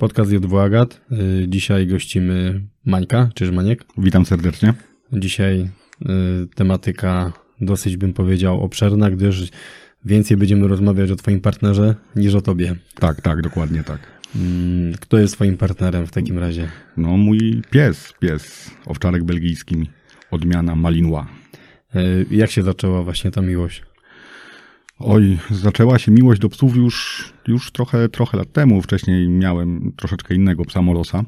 Podcast J2 Agat. Y, Dzisiaj gościmy Mańka, czyż Maniek? Witam serdecznie. Dzisiaj y, tematyka dosyć bym powiedział obszerna, gdyż więcej będziemy rozmawiać o twoim partnerze niż o tobie. Tak, tak, dokładnie tak. Mm, Kto jest twoim partnerem w takim razie? No mój pies, pies, owczarek belgijski, odmiana Malinois. Y, Jak się zaczęła właśnie ta miłość? Oj, zaczęła się miłość do psów już, już trochę, trochę lat temu. Wcześniej miałem troszeczkę innego psa Molosa,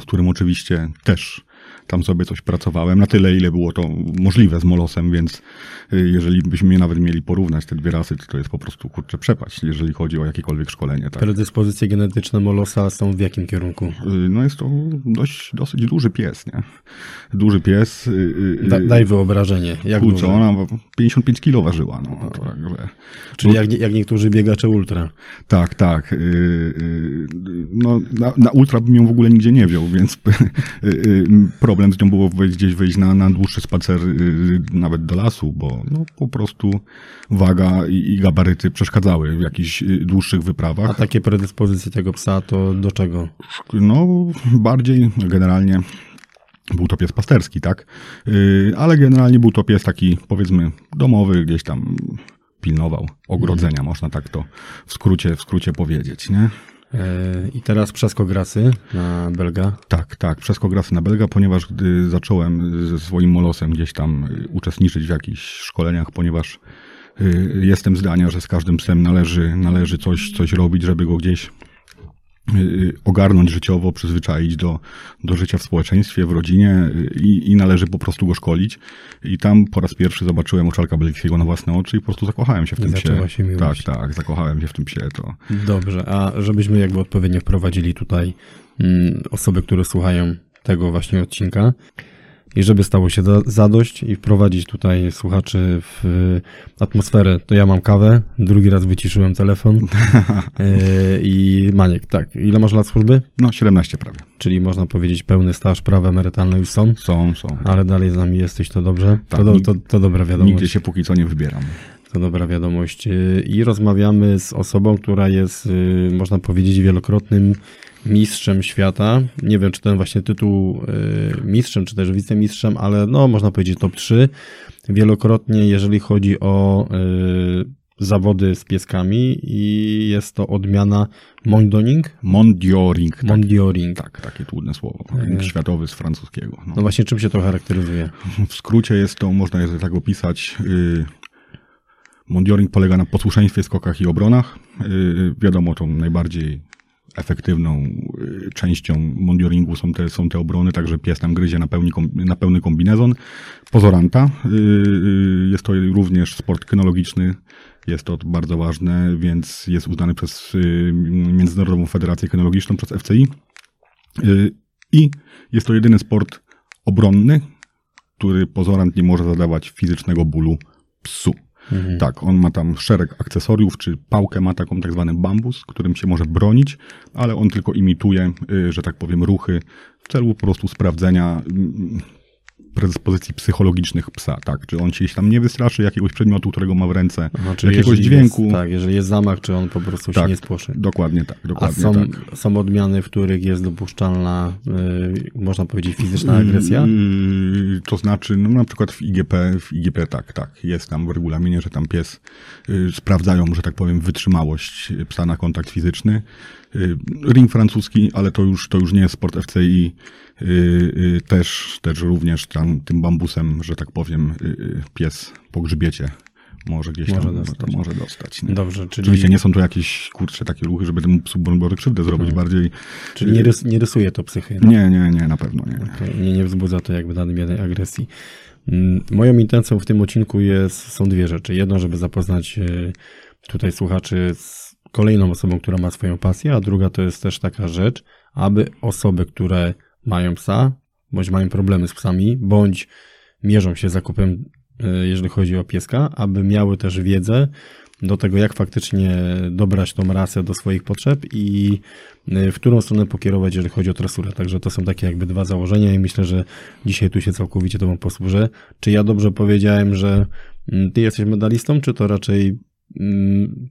z którym oczywiście też tam sobie coś pracowałem. Na tyle, ile było to możliwe z Molosem, więc y, jeżeli byśmy nawet mieli porównać te dwie rasy, to to jest po prostu kurczę przepaść, jeżeli chodzi o jakiekolwiek szkolenie. Tak? Predyspozycje genetyczne Molosa są w jakim kierunku? Y, No jest to dość, dosyć duży pies, nie? Duży pies. y, Da, daj wyobrażenie. Jak Kurczę, duży? ona 55 kilo ważyła, no. Także, Czyli jak, jak niektórzy biegacze ultra. tak, tak. No, na, na ultra bym ją w ogóle nigdzie nie wziął, więc y, problem z nią było wejść, gdzieś wejść na, na dłuższy spacer, y, nawet do lasu, bo no, po prostu waga i, i gabaryty przeszkadzały w jakichś y, dłuższych wyprawach. A takie predyspozycje tego psa to do czego? No, bardziej generalnie był to pies pasterski, tak? Yy, ale generalnie był to pies taki, powiedzmy, domowy, gdzieś tam pilnował ogrodzenia, można tak to w skrócie, w skrócie powiedzieć, nie? E, I teraz przeskograsy na Belga. Tak, tak, przeskograsy na Belga, ponieważ gdy zacząłem ze swoim molosem gdzieś tam y, uczestniczyć w jakichś szkoleniach, ponieważ y, jestem zdania, że z każdym psem należy, należy coś, coś robić, żeby go gdzieś ogarnąć życiowo, przyzwyczaić do, do życia w społeczeństwie, w rodzinie y, i, i należy po prostu go szkolić. I tam po raz pierwszy zobaczyłem oczalka belgijskiego na własne oczy i po prostu zakochałem się w tym zaczęła psie. się miłość. Tak, tak, zakochałem się w tym psie. To, Dobrze, a żebyśmy jakby odpowiednio wprowadzili tutaj mm, osoby, które słuchają tego właśnie odcinka i żeby stało się za- zadość i wprowadzić tutaj słuchaczy w y, atmosferę, to ja mam kawę, drugi raz wyciszyłem telefon E, i Maniek, tak, ile masz lat służby? no, 17 prawie. Czyli można powiedzieć pełny staż, prawa emerytalne już są, Są, są. ale dalej z nami jesteś, to dobrze, Tak, to, do, to, to dobra wiadomość. Nigdzie się póki co nie wybieram. To dobra wiadomość. Yy, I rozmawiamy z osobą, która jest, yy, można powiedzieć, wielokrotnym mistrzem świata. Nie wiem, czy ten właśnie tytuł yy, mistrzem, czy też wicemistrzem, ale no, można powiedzieć top 3. Wielokrotnie, jeżeli chodzi o zawody z pieskami i jest to odmiana Mondoning. Mondioring. Tak, Mondioring. tak, takie trudne słowo. Ring światowy z francuskiego. No. No właśnie, czym się to charakteryzuje? W skrócie jest to, można je tak opisać, mondioring polega na posłuszeństwie, skokach i obronach. Yy, wiadomo, tą najbardziej efektywną yy, częścią mondioringu są te, są te obrony, także pies tam gryzie na, pełni, kom- na pełny kombinezon. Pozoranta. Yy, jest to również sport kynologiczny. Jest to bardzo ważne, więc jest uznany przez yy, Międzynarodową Federację Kynologiczną, przez FCI. I jest to jedyny sport obronny, który pozorant nie może zadawać fizycznego bólu psu. Tak, on ma tam szereg akcesoriów, czy pałkę ma taką tak zwany bambus, którym się może bronić, ale on tylko imituje, y, że tak powiem, ruchy w celu po prostu sprawdzenia mm, predyspozycji psychologicznych psa, tak? Czy on się gdzieś tam nie wystraszy jakiegoś przedmiotu, którego ma w ręce, Aha, czyli jakiegoś dźwięku. Jest, tak, jeżeli jest zamach, czy on po prostu się Tak, nie spłoszy. Dokładnie tak, A dokładnie są, tak. są odmiany, w których jest dopuszczalna, y, można powiedzieć, fizyczna agresja? Yy, to znaczy, no na przykład w IGP, w IGP tak, tak, jest tam w regulaminie, że tam pies yy, sprawdzają, że tak powiem, wytrzymałość psa na kontakt fizyczny. Yy, ring francuski, ale to już, to już nie jest sport FCI, yy, yy, też, też również tam tym bambusem, że tak powiem, yy, pies po grzbiecie może gdzieś Może tam dostać. To może dostać. Nie? Dobrze, czyli, Oczywiście nie są to jakieś, kurcze, takie ruchy, żeby temu psu broń Boże krzywdę zrobić, bardziej... czyli nie, rys, nie rysuje to psychy. Nie, nie, nie, na pewno nie. nie. Okej, Nie, nie wzbudza to jakby nadmiernej agresji. Mm, Moją intencją w tym odcinku jest, są dwie rzeczy. Jedno, żeby zapoznać y, tutaj słuchaczy z kolejną osobą, która ma swoją pasję, a druga to jest też taka rzecz, aby osoby, które mają psa, bądź mają problemy z psami, bądź mierzą się zakupem, y, jeżeli chodzi o pieska, aby miały też wiedzę do tego, jak faktycznie dobrać tą rasę do swoich potrzeb i y, w którą stronę pokierować, jeżeli chodzi o tresurę. Także to są takie jakby dwa założenia i myślę, że dzisiaj tu się całkowicie Tobą posłużę. Czy ja dobrze powiedziałem, że mm, Ty jesteś medalistą, czy to raczej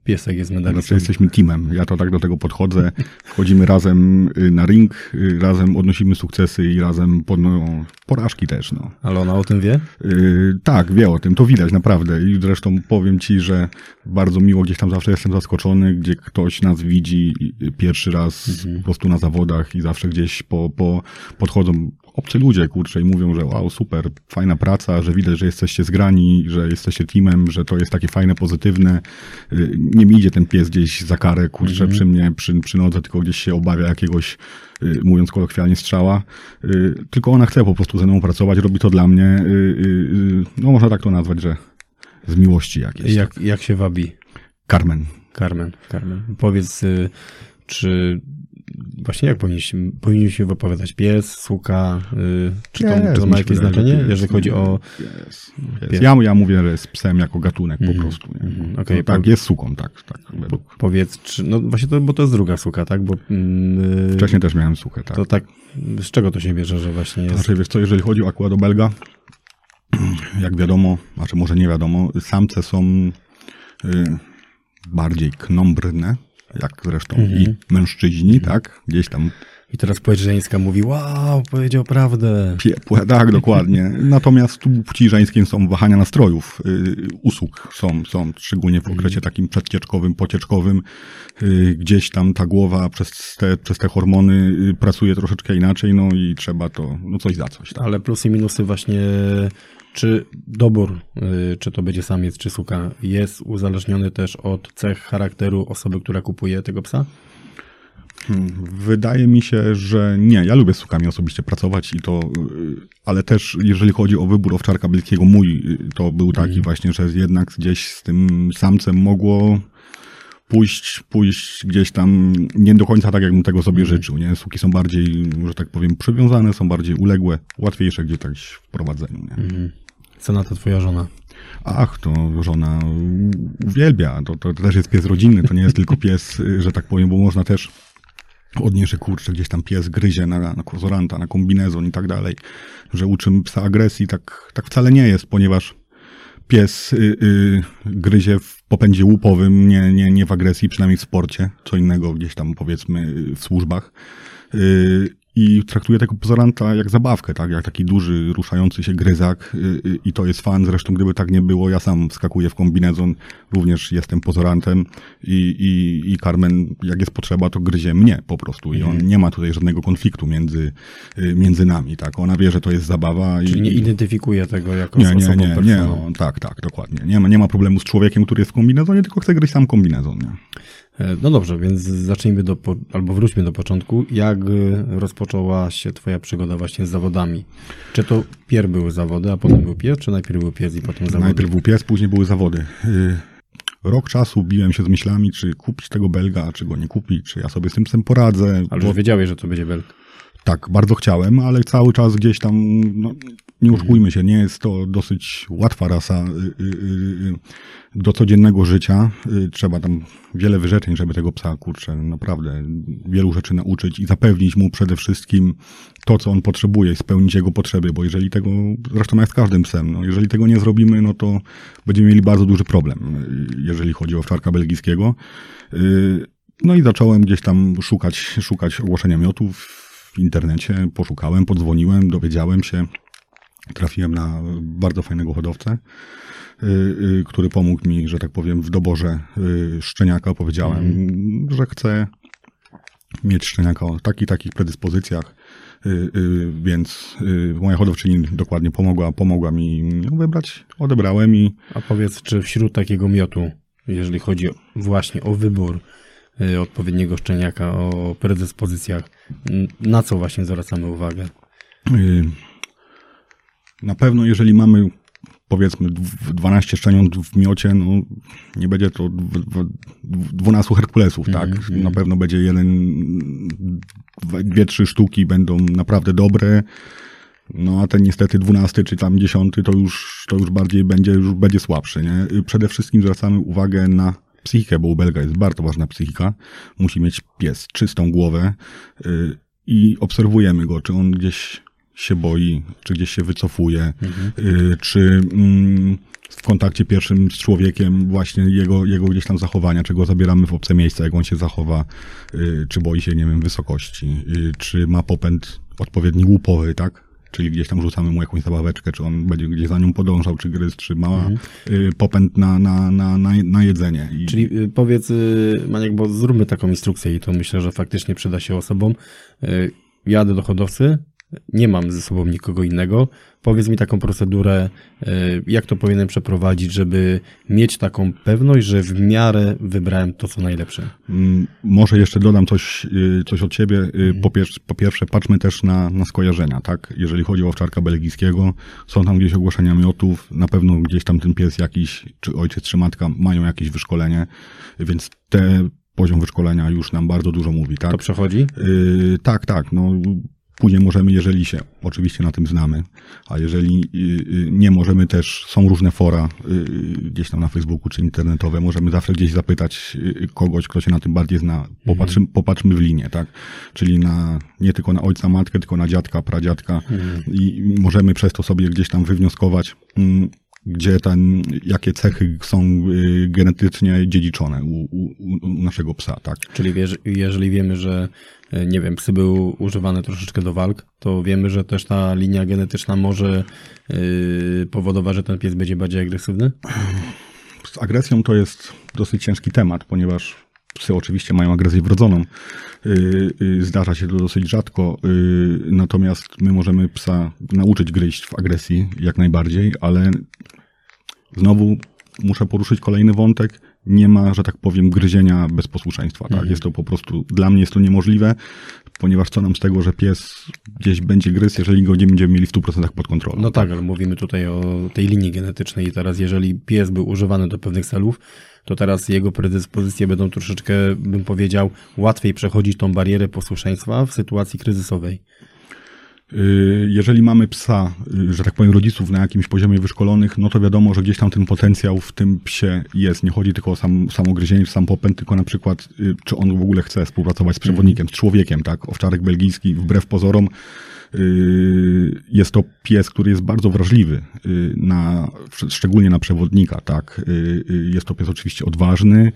piesek jest medalistą. Znaczy jesteśmy teamem. Ja to tak do tego podchodzę. Wchodzimy razem y, na ring, y, razem odnosimy sukcesy i razem podno porażki też. No. Ale ona o tym wie? Yy, tak, wie o tym, to widać naprawdę. I zresztą powiem ci, że bardzo miło gdzieś tam zawsze jestem zaskoczony, gdzie ktoś nas widzi y, pierwszy raz Mhm. po prostu na zawodach i zawsze gdzieś po, po podchodzą obcy ludzie, kurczę, i mówią, że wow, super, fajna praca, że widać, że jesteście zgrani, że jesteście teamem, że to jest takie fajne, pozytywne. Yy, Nie mi idzie ten pies gdzieś za karę, kurczę, Mhm. przy mnie, przy, przy nodze, tylko gdzieś się obawia jakiegoś, yy, mówiąc kolokwialnie, strzała. Yy, Tylko ona chce po prostu ze mną pracować, robi to dla mnie, no można tak to nazwać, że z miłości jakiejś. Jak, jak się wabi Carmen. Carmen? Carmen. Powiedz, y, czy właśnie jak powinniśmy, powinniśmy się wypowiadać? Pies, suka, y, czy to, czy to ma jakieś znaczenie, pies. jeżeli chodzi o... Pies. Pies. Pies. Ja, ja mówię, jest psem jako gatunek po prostu. Nie? mhm, okej, no, tak, po- jest suką, tak. tak według. Powiedz, czy, no właśnie to, bo to jest druga suka, tak? Bo, mm, y, Wcześniej też miałem suchę, tak. To tak, z czego to się bierze, że właśnie jest... Znaczy, wiesz co, jeżeli chodzi akurat o Belga, jak wiadomo, znaczy może nie wiadomo, samce są y, bardziej knombrne, jak zresztą Mhm. i mężczyźni, tak? Gdzieś tam I teraz płeć mówi, wow, powiedział prawdę. Piepłe, tak, dokładnie. Natomiast tu płci żeńskiej są wahania nastrojów, y, usług są, są, szczególnie w okresie takim przedcieczkowym, pocieczkowym. Y, gdzieś tam ta głowa przez te, przez te hormony y, pracuje troszeczkę inaczej, no i trzeba to, no coś za coś. Tak. Ale plusy i minusy właśnie, czy dobór, y, czy to będzie samiec, czy suka, jest uzależniony też od cech charakteru osoby, która kupuje tego psa? Hmm, Wydaje mi się, że nie. Ja lubię z sukami osobiście pracować i to, y, ale też jeżeli chodzi o wybór owczarka bliskiego mój, y, to był taki właśnie, że jednak gdzieś z tym samcem mogło pójść, pójść gdzieś tam nie do końca tak, jakbym tego sobie życzył. Nie? Suki są bardziej, że tak powiem, przywiązane, są bardziej uległe, łatwiejsze gdzieś tak w prowadzeniu. Nie? Co na to twoja żona? Ach, to żona uwielbia. To, to też jest pies rodzinny, to nie jest tylko pies, y, że tak powiem, bo można też odnieść, że kurczę, gdzieś tam pies gryzie na, na na kombinezon i tak dalej, że uczymy psa agresji, tak, tak wcale nie jest, ponieważ pies y, y, gryzie w popędzie łupowym, nie, nie, nie w agresji, przynajmniej w sporcie, co innego gdzieś tam powiedzmy w służbach. Y, i traktuje tego pozoranta jak zabawkę, tak? Jak taki duży, ruszający się gryzak y, y, i to jest fan. Zresztą gdyby tak nie było, ja sam wskakuję w kombinezon, również jestem pozorantem i, i, i Carmen, jak jest potrzeba, to gryzie mnie po prostu i on nie ma tutaj żadnego konfliktu między, y, między nami, tak? Ona wie, że to jest zabawa Czyli i... nie identyfikuje tego jako Nie, nie, osobą nie, nie, no, tak, tak, dokładnie. Nie ma, nie ma problemu z człowiekiem, który jest w kombinezonie, tylko chce gryźć sam kombinezon, nie? E, No dobrze, więc zacznijmy do, albo wróćmy do początku. Jak y, rozpoczęła się twoja przygoda właśnie z zawodami? Czy to pierw były zawody, a potem był pies, czy najpierw był pies i potem zawody? Najpierw był pies, później były zawody. Y, Rok czasu biłem się z myślami, czy kupić tego belga, czy go nie kupić, czy ja sobie z tym psem poradzę. Ale bo już wiedziałeś, że to będzie belg. tak, bardzo chciałem, ale cały czas gdzieś tam, no, nie oszukujmy się, nie jest to dosyć łatwa rasa y, y, y, do codziennego życia. Trzeba tam wiele wyrzeczeń, żeby tego psa, kurczę, naprawdę wielu rzeczy nauczyć i zapewnić mu przede wszystkim to, co on potrzebuje spełnić jego potrzeby, bo jeżeli tego, zresztą jak z każdym psem, no, jeżeli tego nie zrobimy, no to będziemy mieli bardzo duży problem, jeżeli chodzi o owczarka belgijskiego. No i zacząłem gdzieś tam szukać, szukać ogłoszenia miotów w internecie, poszukałem, podzwoniłem, dowiedziałem się, trafiłem na bardzo fajnego hodowcę, y, y, który pomógł mi, że tak powiem, w doborze y, szczeniaka. Powiedziałem, że chcę mieć szczeniaka o takich, takich predyspozycjach, więc moja hodowczyni dokładnie pomogła, pomogła mi wybrać. Odebrałem i A powiedz, czy wśród takiego miotu, jeżeli chodzi właśnie o wybór odpowiedniego szczeniaka, o predyspozycjach, na co właśnie zwracamy uwagę? Na pewno, jeżeli mamy powiedzmy dw- 12 szczeniąt w miocie, no nie będzie to dw- dw- 12 Herkulesów, tak? Na pewno będzie jeden, dwie, trzy sztuki będą naprawdę dobre. No a ten niestety 12 czy tam 10 to już, to już bardziej będzie, już będzie słabszy, nie? Przede wszystkim zwracamy uwagę na psychikę, bo u Belga jest bardzo ważna psychika. Musi mieć pies czystą głowę y, i obserwujemy go, czy on gdzieś się boi, czy gdzieś się wycofuje, y, czy mm, w kontakcie pierwszym z człowiekiem, właśnie jego, jego gdzieś tam zachowania, czy go zabieramy w obce miejsca, jak on się zachowa, y, czy boi się, nie wiem, wysokości, y, czy ma popęd odpowiedni łupowy, tak? Czyli gdzieś tam rzucamy mu jakąś zabaweczkę, czy on będzie gdzieś za nią podążał, czy gryz, czy ma Mhm. popęd na, na, na, na, jedzenie. I, Czyli powiedz, Maniek, bo zróbmy taką instrukcję i to myślę, że faktycznie przyda się osobom. Jadę do hodowcy, nie mam ze sobą nikogo innego. Powiedz mi taką procedurę, y, jak to powinienem przeprowadzić, żeby mieć taką pewność, że w miarę wybrałem to, co najlepsze. Mm, Może jeszcze dodam coś, y, coś od ciebie. Y, Po, pier- po pierwsze, patrzmy też na, na skojarzenia, tak? Jeżeli chodzi o owczarka belgijskiego, są tam gdzieś ogłoszenia miotów, na pewno gdzieś tam ten pies jakiś, czy ojciec, czy matka mają jakieś wyszkolenie, więc te poziom wyszkolenia już nam bardzo dużo mówi, tak? To przechodzi? Yy, tak, tak. No, później możemy, jeżeli się oczywiście na tym znamy, a jeżeli yy, yy, nie możemy też, są różne fora yy, gdzieś tam na Facebooku czy internetowe, możemy zawsze gdzieś zapytać kogoś, kto się na tym bardziej zna. Popatrzmy, popatrzmy w linię, tak? Czyli na, nie tylko na ojca, matkę, tylko na dziadka, pradziadka i możemy przez to sobie gdzieś tam wywnioskować, mm, gdzie ten, jakie cechy są genetycznie dziedziczone u, u, u naszego psa, tak? Czyli jeżeli wiemy, że nie wiem, psy były używane troszeczkę do walk, to wiemy, że też ta linia genetyczna może yy, powodować, że ten pies będzie bardziej agresywny? Z agresją to jest dosyć ciężki temat, ponieważ psy oczywiście mają agresję wrodzoną. Yy, yy, Zdarza się to dosyć rzadko, natomiast my możemy psa nauczyć gryźć w agresji jak najbardziej, ale znowu muszę poruszyć kolejny wątek. Nie ma, że tak powiem, gryzienia bez posłuszeństwa. Tak? Jest to po prostu, dla mnie jest to niemożliwe, ponieważ co nam z tego, że pies gdzieś będzie gryzł, jeżeli go nie będziemy mieli w 100% pod kontrolą. No tak, ale mówimy tutaj o tej linii genetycznej i teraz jeżeli pies był używany do pewnych celów, to teraz jego predyspozycje będą troszeczkę, bym powiedział, łatwiej przechodzić tą barierę posłuszeństwa w sytuacji kryzysowej. Y, Jeżeli mamy psa, y, że tak powiem, rodziców na jakimś poziomie wyszkolonych, no to wiadomo, że gdzieś tam ten potencjał w tym psie jest. Nie chodzi tylko o sam, samo sam popęd, tylko na przykład, y, czy on w ogóle chce współpracować z przewodnikiem, z człowiekiem, tak? Owczarek belgijski, wbrew pozorom, jest to pies, który jest bardzo wrażliwy y, na, szczególnie na przewodnika, tak? Y, y, Jest to pies oczywiście odważny,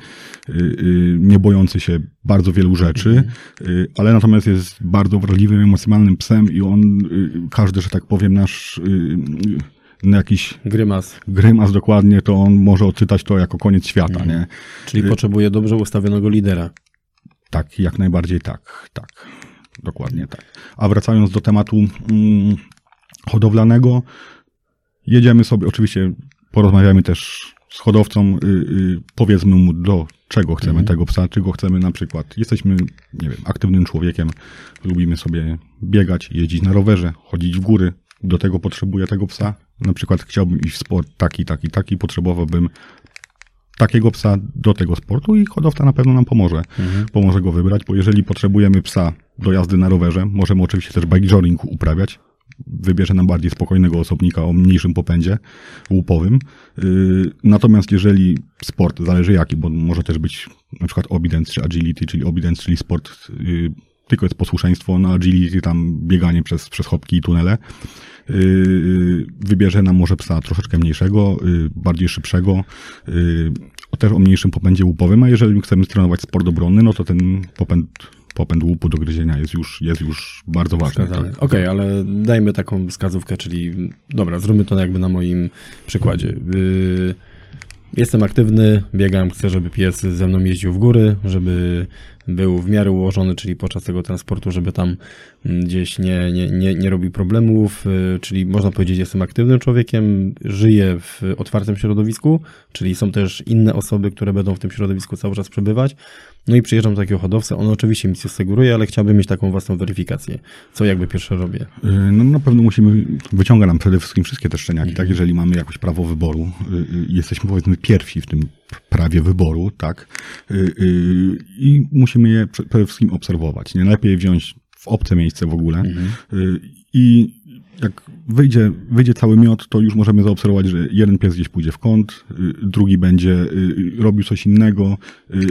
y, y, nie bojący się bardzo wielu rzeczy, y, ale natomiast jest bardzo wrażliwym, emocjonalnym psem i on, y, każdy, że tak powiem, nasz y, y, na jakiś Grymas, grymas dokładnie, to on może odczytać to jako koniec świata, nie? czyli potrzebuje dobrze ustawionego lidera. Tak, jak najbardziej tak, tak. Dokładnie tak. A wracając do tematu mm, hodowlanego, jedziemy sobie, oczywiście porozmawiamy też z hodowcą, y, y, powiedzmy mu do czego chcemy tego psa, czy go chcemy na przykład, jesteśmy, nie wiem, aktywnym człowiekiem, lubimy sobie biegać, jeździć na rowerze, chodzić w góry, do tego potrzebuję tego psa, na przykład chciałbym iść w sport taki, taki, taki, potrzebowałbym takiego psa do tego sportu i hodowca na pewno nam pomoże. Pomoże go wybrać, bo jeżeli potrzebujemy psa do jazdy na rowerze, możemy oczywiście też bike jogging uprawiać. Wybierze nam bardziej spokojnego osobnika o mniejszym popędzie łupowym. Yy, Natomiast jeżeli sport, zależy jaki, bo może też być na przykład obedience czy agility, czyli obedience, czyli sport yy, tylko jest posłuszeństwo, na agility tam bieganie przez, przez chopki i tunele. Yy, Wybierze nam może psa troszeczkę mniejszego, bardziej szybszego, też o mniejszym popędzie łupowym, a jeżeli chcemy trenować sport obronny, no to ten popęd, popęd łupu do gryzienia jest już, jest już bardzo ważny. Tak? Okej, ale dajmy taką wskazówkę, czyli dobra, zróbmy to jakby na moim przykładzie. Yy, Jestem aktywny, biegam, chcę, żeby pies ze mną jeździł w góry, żeby był w miarę ułożony, czyli podczas tego transportu, żeby tam mm, gdzieś nie, nie, nie, nie robił problemów, yy, czyli można powiedzieć, jestem aktywnym człowiekiem, żyję w otwartym środowisku, czyli są też inne osoby, które będą w tym środowisku cały czas przebywać. No i przyjeżdżam do takiego hodowcy, on oczywiście mi coś seguruje, ale chciałbym mieć taką własną weryfikację. Co jakby pierwsze robię? Yy, No na pewno musimy, wyciąga nam przede wszystkim wszystkie te szczeniaki, tak? Jeżeli mamy jakieś prawo wyboru, yy, jesteśmy powiedzmy pierwsi w tym prawie wyboru, tak? Yy, yy, I musimy je prze- przede wszystkim obserwować. Nie lepiej wziąć w obce miejsce w ogóle. Yy, I jak wyjdzie, wyjdzie cały miot, to już możemy zaobserwować, że jeden pies gdzieś pójdzie w kąt, drugi będzie robił coś innego,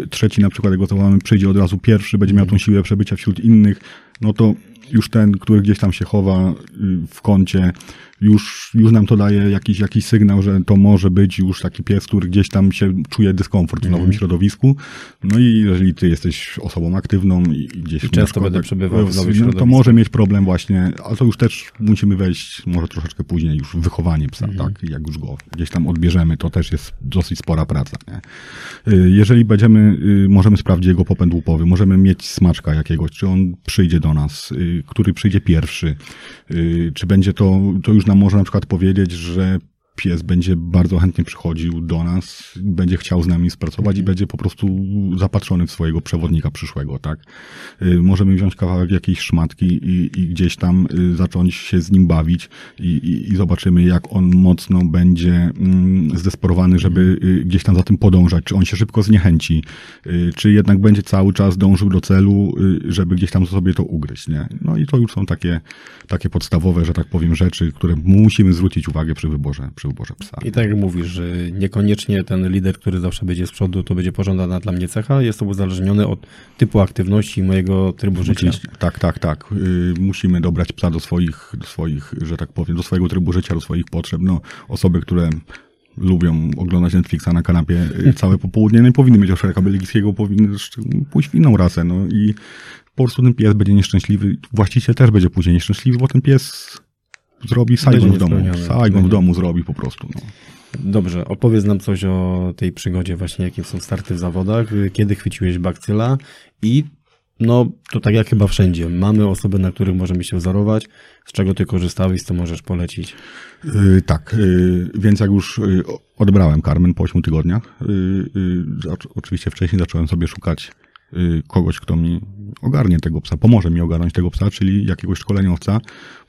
trzeci na przykład, jak go zawołamy, przyjdzie od razu pierwszy, będzie miał tą siłę przebycia wśród innych, no to już ten, który gdzieś tam się chowa y, w kącie, już, już nam to daje jakiś, jakiś sygnał, że to może być już taki pies, który gdzieś tam się czuje dyskomfort w nowym środowisku. No i jeżeli ty jesteś osobą aktywną i gdzieś I często będę przebywał w nowym no, to środowisku. może mieć problem właśnie, ale to już też musimy wejść może troszeczkę później już w wychowanie psa, Mhm. tak? Jak już go gdzieś tam odbierzemy, to też jest dosyć spora praca, nie? Y, Jeżeli będziemy, y, możemy sprawdzić jego popęd łupowy, możemy mieć smaczka jakiegoś, czy on przyjdzie do nas, y, który przyjdzie pierwszy, czy będzie to, to już nam może na przykład powiedzieć, że pies będzie bardzo chętnie przychodził do nas, będzie chciał z nami współpracować i będzie po prostu zapatrzony w swojego przewodnika przyszłego, tak? Y, Możemy wziąć kawałek jakiejś szmatki i, i gdzieś tam y, zacząć się z nim bawić i, i, i zobaczymy, jak on mocno będzie mm, zdesperowany, żeby y, gdzieś tam za tym podążać, czy on się szybko zniechęci, czy jednak będzie cały czas dążył do celu, żeby gdzieś tam sobie to ugryźć, nie? No i to już są takie, takie podstawowe, że tak powiem, rzeczy, które musimy zwrócić uwagę przy wyborze, przy wyborze psa. I tak jak mówisz, że niekoniecznie ten lider, który zawsze będzie z przodu, to będzie pożądana dla mnie cecha. Jest to uzależnione od typu aktywności i mojego trybu życia. Oczywiście. Tak, tak, tak. Y, musimy dobrać psa do swoich, do swoich, że tak powiem, do swojego trybu życia, do swoich potrzeb. No, osoby, które lubią oglądać Netflixa na kanapie y, całe popołudnie, nie powinny mieć oszerka belgijskiego, powinny pójść w inną rasę. No i po prostu ten pies będzie nieszczęśliwy. Właściciel też będzie później nieszczęśliwy, bo ten pies zrobi Saigon w domu. Saigon w domu zrobi po prostu. No. Dobrze, opowiedz nam coś o tej przygodzie właśnie, jakie są starty w zawodach, kiedy chwyciłeś bakcyla i no, to tak jak chyba wszędzie. Mamy osoby, na których możemy się wzorować, z czego ty korzystałeś, co możesz polecić. Yy, tak, yy, więc jak już yy, odebrałem Carmen po 8 tygodniach, yy, yy, oczywiście wcześniej zacząłem sobie szukać kogoś, kto mi ogarnie tego psa, pomoże mi ogarnąć tego psa, czyli jakiegoś szkoleniowca,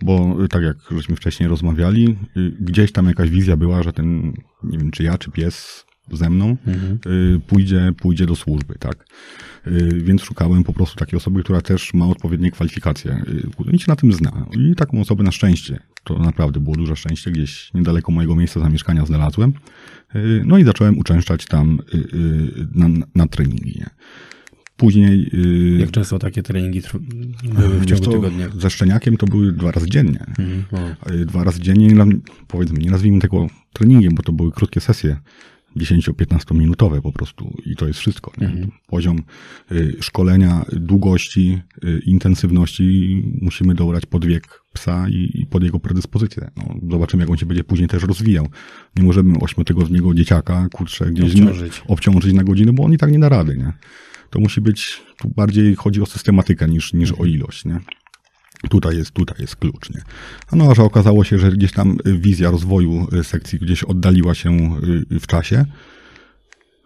bo yy, tak jak żeśmy wcześniej rozmawiali, yy, gdzieś tam jakaś wizja była, że ten, nie wiem, czy ja, czy pies ze mną yy, pójdzie, pójdzie do służby, tak. Więc szukałem po prostu takiej osoby, która też ma odpowiednie kwalifikacje i się na tym zna. I taką osobę na szczęście, to naprawdę było duże szczęście, gdzieś niedaleko mojego miejsca zamieszkania znalazłem. No i zacząłem uczęszczać tam na, na treningi. nie. Później yy, Jak często takie treningi trw- były w ciągu tygodnia? ze szczeniakiem to były dwa razy dziennie. Mhm. Y, dwa razy dziennie, powiedzmy, nie nazwijmy tego treningiem, bo to były krótkie sesje, 10-15 minutowe po prostu i to jest wszystko. Nie? Poziom y, szkolenia, długości, y, intensywności musimy dobrać pod wiek psa i, i pod jego predyspozycję. No, zobaczymy, jak on się będzie później też rozwijał. Nie możemy ośmiotygodniego dzieciaka, kurczę, gdzieś Obciążyć. obciążyć na godzinę, bo on i tak nie da rady, nie? To musi być, tu bardziej chodzi o systematykę niż, niż o ilość, nie? Tutaj jest, tutaj jest klucz, nie? A No, a że okazało się, że gdzieś tam y, wizja rozwoju y, sekcji gdzieś oddaliła się y, w czasie,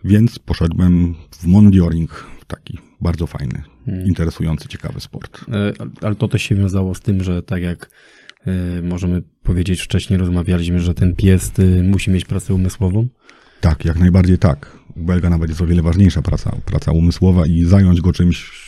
więc poszedłem w mondioring, taki bardzo fajny, interesujący, ciekawy sport. E, Ale to też się wiązało z tym, że tak jak e, możemy powiedzieć, wcześniej rozmawialiśmy, że ten pies e, musi mieć pracę umysłową. Tak, jak najbardziej tak. Belga nawet jest o wiele ważniejsza praca, praca umysłowa i zająć go czymś.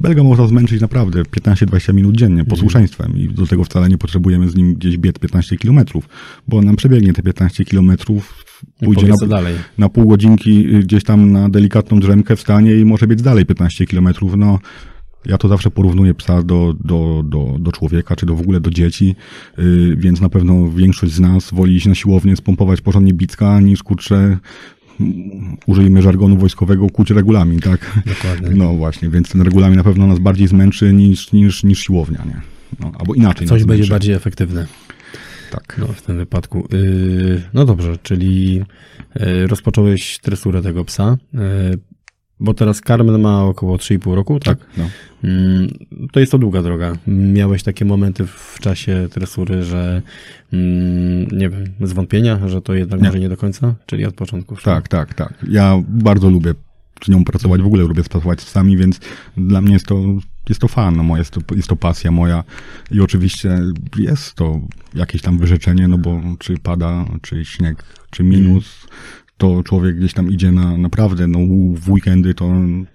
Belga można zmęczyć naprawdę 15-20 minut dziennie posłuszeństwem i do tego wcale nie potrzebujemy z nim gdzieś biec 15 kilometrów, bo on nam przebiegnie te 15 kilometrów, pójdzie na, dalej. na pół godzinki y, gdzieś tam na delikatną drzemkę wstanie i może biec dalej 15 kilometrów. No, ja to zawsze porównuję psa do, do, do, do człowieka, czy do w ogóle do dzieci, yy, więc na pewno większość z nas woli iść na siłownię, spompować porządnie bicka, niż kurczę, użyjmy żargonu wojskowego, kuć regulamin, tak? Dokładnie. No właśnie, więc ten regulamin na pewno nas bardziej zmęczy niż, niż, niż siłownia, nie? No, albo inaczej. Coś będzie bardziej efektywne Tak. no, w tym wypadku. Yy, No dobrze, czyli yy, rozpocząłeś tresurę tego psa, yy, bo teraz Carmen ma około 3,5 roku, tak? Tak, no. Mm, To jest to długa droga. Miałeś takie momenty w czasie tresury, że mm, nie wiem, zwątpienia, że to jednak Nie. może nie do końca? Czyli od początku. Tak, tak, tak. Ja bardzo lubię z nią pracować, w ogóle lubię pracować z psami, więc dla mnie jest to, jest to fan, moja, jest, to, jest to pasja moja i oczywiście jest to jakieś tam wyrzeczenie, no bo czy pada, czy śnieg, czy minus, to człowiek gdzieś tam idzie na naprawdę, no w weekendy to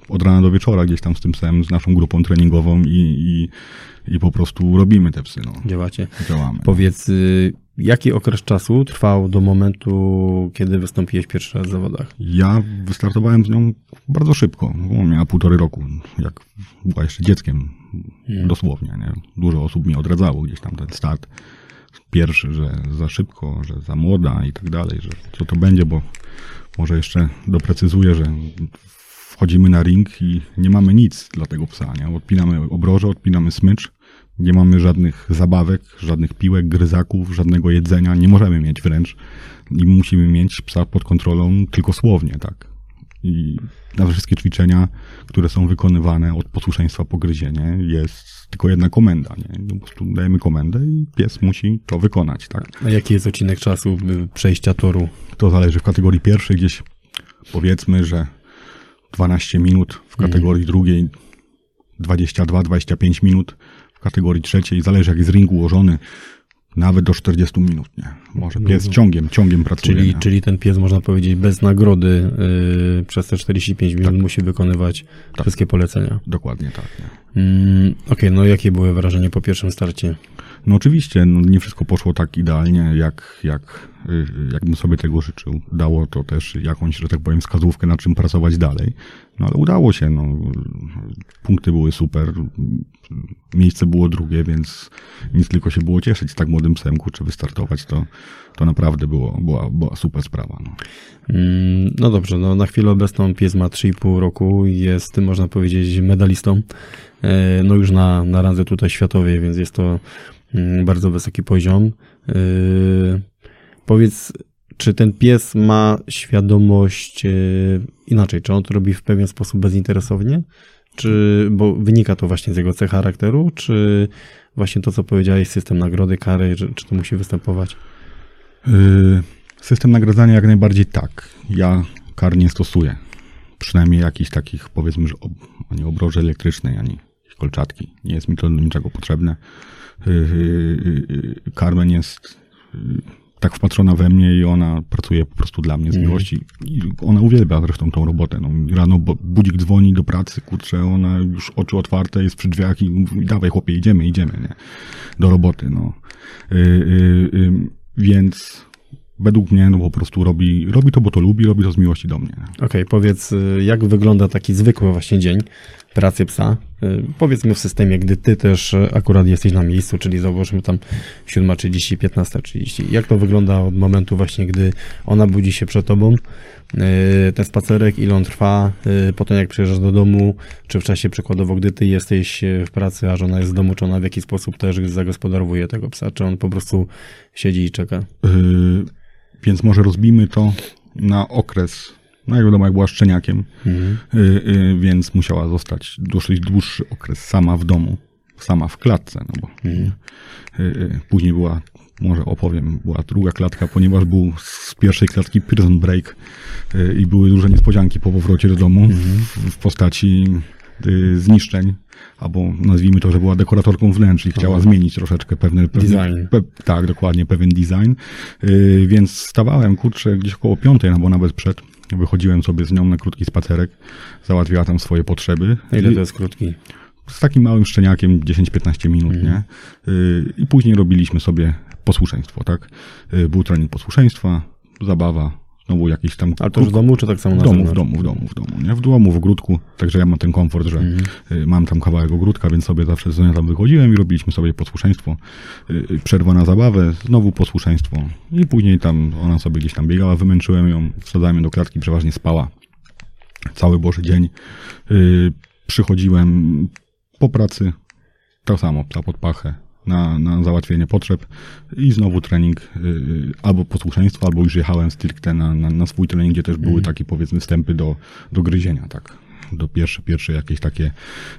od rana do wieczora gdzieś tam z tym psem, z naszą grupą treningową i, i, i po prostu robimy te psy, no. Działacie. Działamy. Powiedz, y, Jaki okres czasu trwał do momentu, kiedy wystąpiłeś pierwszy raz w zawodach? Ja wystartowałem z nią bardzo szybko, bo miała półtorej roku, jak była jeszcze dzieckiem, dosłownie. Nie? Dużo osób mi odradzało gdzieś tam ten start pierwszy, że za szybko, że za młoda i tak dalej, że co to będzie, bo może jeszcze doprecyzuję, że wchodzimy na ring i nie mamy nic dla tego psa, nie? Odpinamy obroże, odpinamy smycz, nie mamy żadnych zabawek, żadnych piłek, gryzaków, żadnego jedzenia, nie możemy mieć wręcz i musimy mieć psa pod kontrolą tylko słownie, tak. I na wszystkie ćwiczenia, które są wykonywane od posłuszeństwa po gryzienie, jest tylko jedna komenda, nie? Po prostu dajemy komendę i pies musi to wykonać, tak. A jaki jest odcinek czasu y, przejścia toru? To zależy w kategorii pierwszej gdzieś powiedzmy, że 12 minut, w kategorii drugiej 22-25 minut, w kategorii trzeciej, zależy jak jest ring ułożony, nawet do 40 minut, nie? Może pies ciągiem, ciągiem pracuje. Czyli, nie? czyli ten pies, można powiedzieć, bez nagrody y, przez te 45 minut musi wykonywać wszystkie polecenia. Dokładnie tak, nie? Mm, Okej, no jakie były wrażenie po pierwszym starcie? No oczywiście, no nie wszystko poszło tak idealnie, jak, jak, y, jakbym sobie tego życzył. Dało to też jakąś, że tak powiem, wskazówkę, na czym pracować dalej. No ale udało się, no. Punkty były super, miejsce było drugie, więc nic tylko się było cieszyć z tak młodym psem, kurczę, wystartować, to, to naprawdę było, była, była super sprawa, no. Mm, No dobrze, no na chwilę obecną pies ma 3,5 roku i jest, można powiedzieć, medalistą. E, No już na, na randze tutaj światowej, więc jest to mm, bardzo wysoki poziom. E, Powiedz, czy ten pies ma świadomość e, inaczej? Czy on to robi w pewien sposób bezinteresownie? Czy, bo wynika to właśnie z jego cech charakteru, czy właśnie to, co powiedziałeś, system nagrody, kary, czy, to musi występować? Yy, System nagradzania jak najbardziej tak. Ja kar nie stosuję. Przynajmniej jakichś takich, powiedzmy, że ob, ani obroży elektrycznej, ani kolczatki. Nie jest mi to do niczego potrzebne. Yy, Carmen jest tak wpatrzona we mnie i ona pracuje po prostu dla mnie z miłości. I ona uwielbia zresztą tą robotę. No, rano budzik dzwoni do pracy, kurczę, ona już oczy otwarte, jest przy drzwiach i mówi, dawaj chłopie, idziemy, idziemy, nie? Do roboty, no. Yy, yy, yy, więc według mnie no po prostu robi, robi to, bo to lubi, robi to z miłości do mnie. Okej, powiedz, y, jak wygląda taki zwykły właśnie dzień pracy psa? Y, Powiedzmy w systemie, gdy ty też y, akurat jesteś na miejscu, czyli załóżmy tam 7.30, 15.30. Jak to wygląda od momentu właśnie, gdy ona budzi się przed tobą? Y, Ten spacerek, ile on trwa? Potem jak przyjeżdżasz do domu, czy w czasie przykładowo, gdy ty jesteś w pracy, a żona jest w domu, czy ona w jakiś sposób też zagospodarowuje tego psa? Czy on po prostu siedzi i czeka? Yy, więc może rozbijmy to na okres. No jak wiadomo, jak była szczeniakiem, Mhm. yy, yy, więc musiała zostać dosyć dłuższy okres sama w domu, sama w klatce, no bo Mhm. yy, yy, później była, może opowiem, była druga klatka, ponieważ był z pierwszej klatki prison break yy, i były duże niespodzianki po powrocie do domu w, w postaci yy, zniszczeń, albo nazwijmy to, że była dekoratorką wnętrz i chciała zmienić troszeczkę pewne, pewne Design. Pe, tak, dokładnie, pewien design. Yy, więc stawałem, kurczę, gdzieś około piątej, no bo nawet przed. Wychodziłem sobie z nią na krótki spacerek, załatwiała tam swoje potrzeby. Ile to jest krótki? z takim małym szczeniakiem 10-15 minut, nie? Yy, I później robiliśmy sobie posłuszeństwo, tak? Yy, Był trening posłuszeństwa, zabawa, znowu jakiś tam... Ale to już w domu, czy tak samo w na domu, w domu, w domu, w domu, nie? W domu, w ogródku, także ja mam ten komfort, że y, mam tam kawałek ogródka, więc sobie zawsze z tam wychodziłem i robiliśmy sobie posłuszeństwo. Y, y, Przerwa na zabawę, znowu posłuszeństwo i później tam ona sobie gdzieś tam biegała, wymęczyłem ją, wsadzałem ją do klatki, przeważnie spała cały Boży dzień. Przychodziłem po pracy, tak samo, psa pod pachę, na, na załatwienie potrzeb i znowu trening y, albo posłuszeństwo, albo już jechałem stricte na, na, na swój trening, gdzie też były takie powiedzmy wstępy do, do gryzienia, tak. Do pierwsze, pierwsze jakieś takie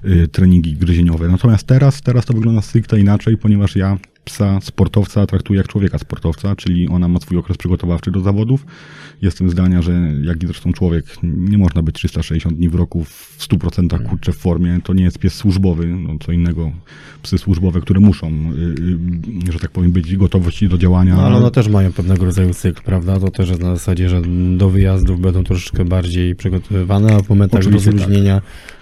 y, treningi gryzieniowe. Natomiast teraz, teraz to wygląda stricte inaczej, ponieważ ja psa sportowca traktuję jak człowieka sportowca, czyli ona ma swój okres przygotowawczy do zawodów. Jestem zdania, że jak i zresztą człowiek, nie można być 360 dni w roku w 100% kurczę w formie. To nie jest pies służbowy, no co innego psy służbowe, które muszą, y, y, że tak powiem, być gotowości do działania. No, ale one też mają pewnego rodzaju cykl, prawda? To też jest na zasadzie, że do wyjazdów będą troszeczkę bardziej przygotowywane, a w momentach Oczywiście tak.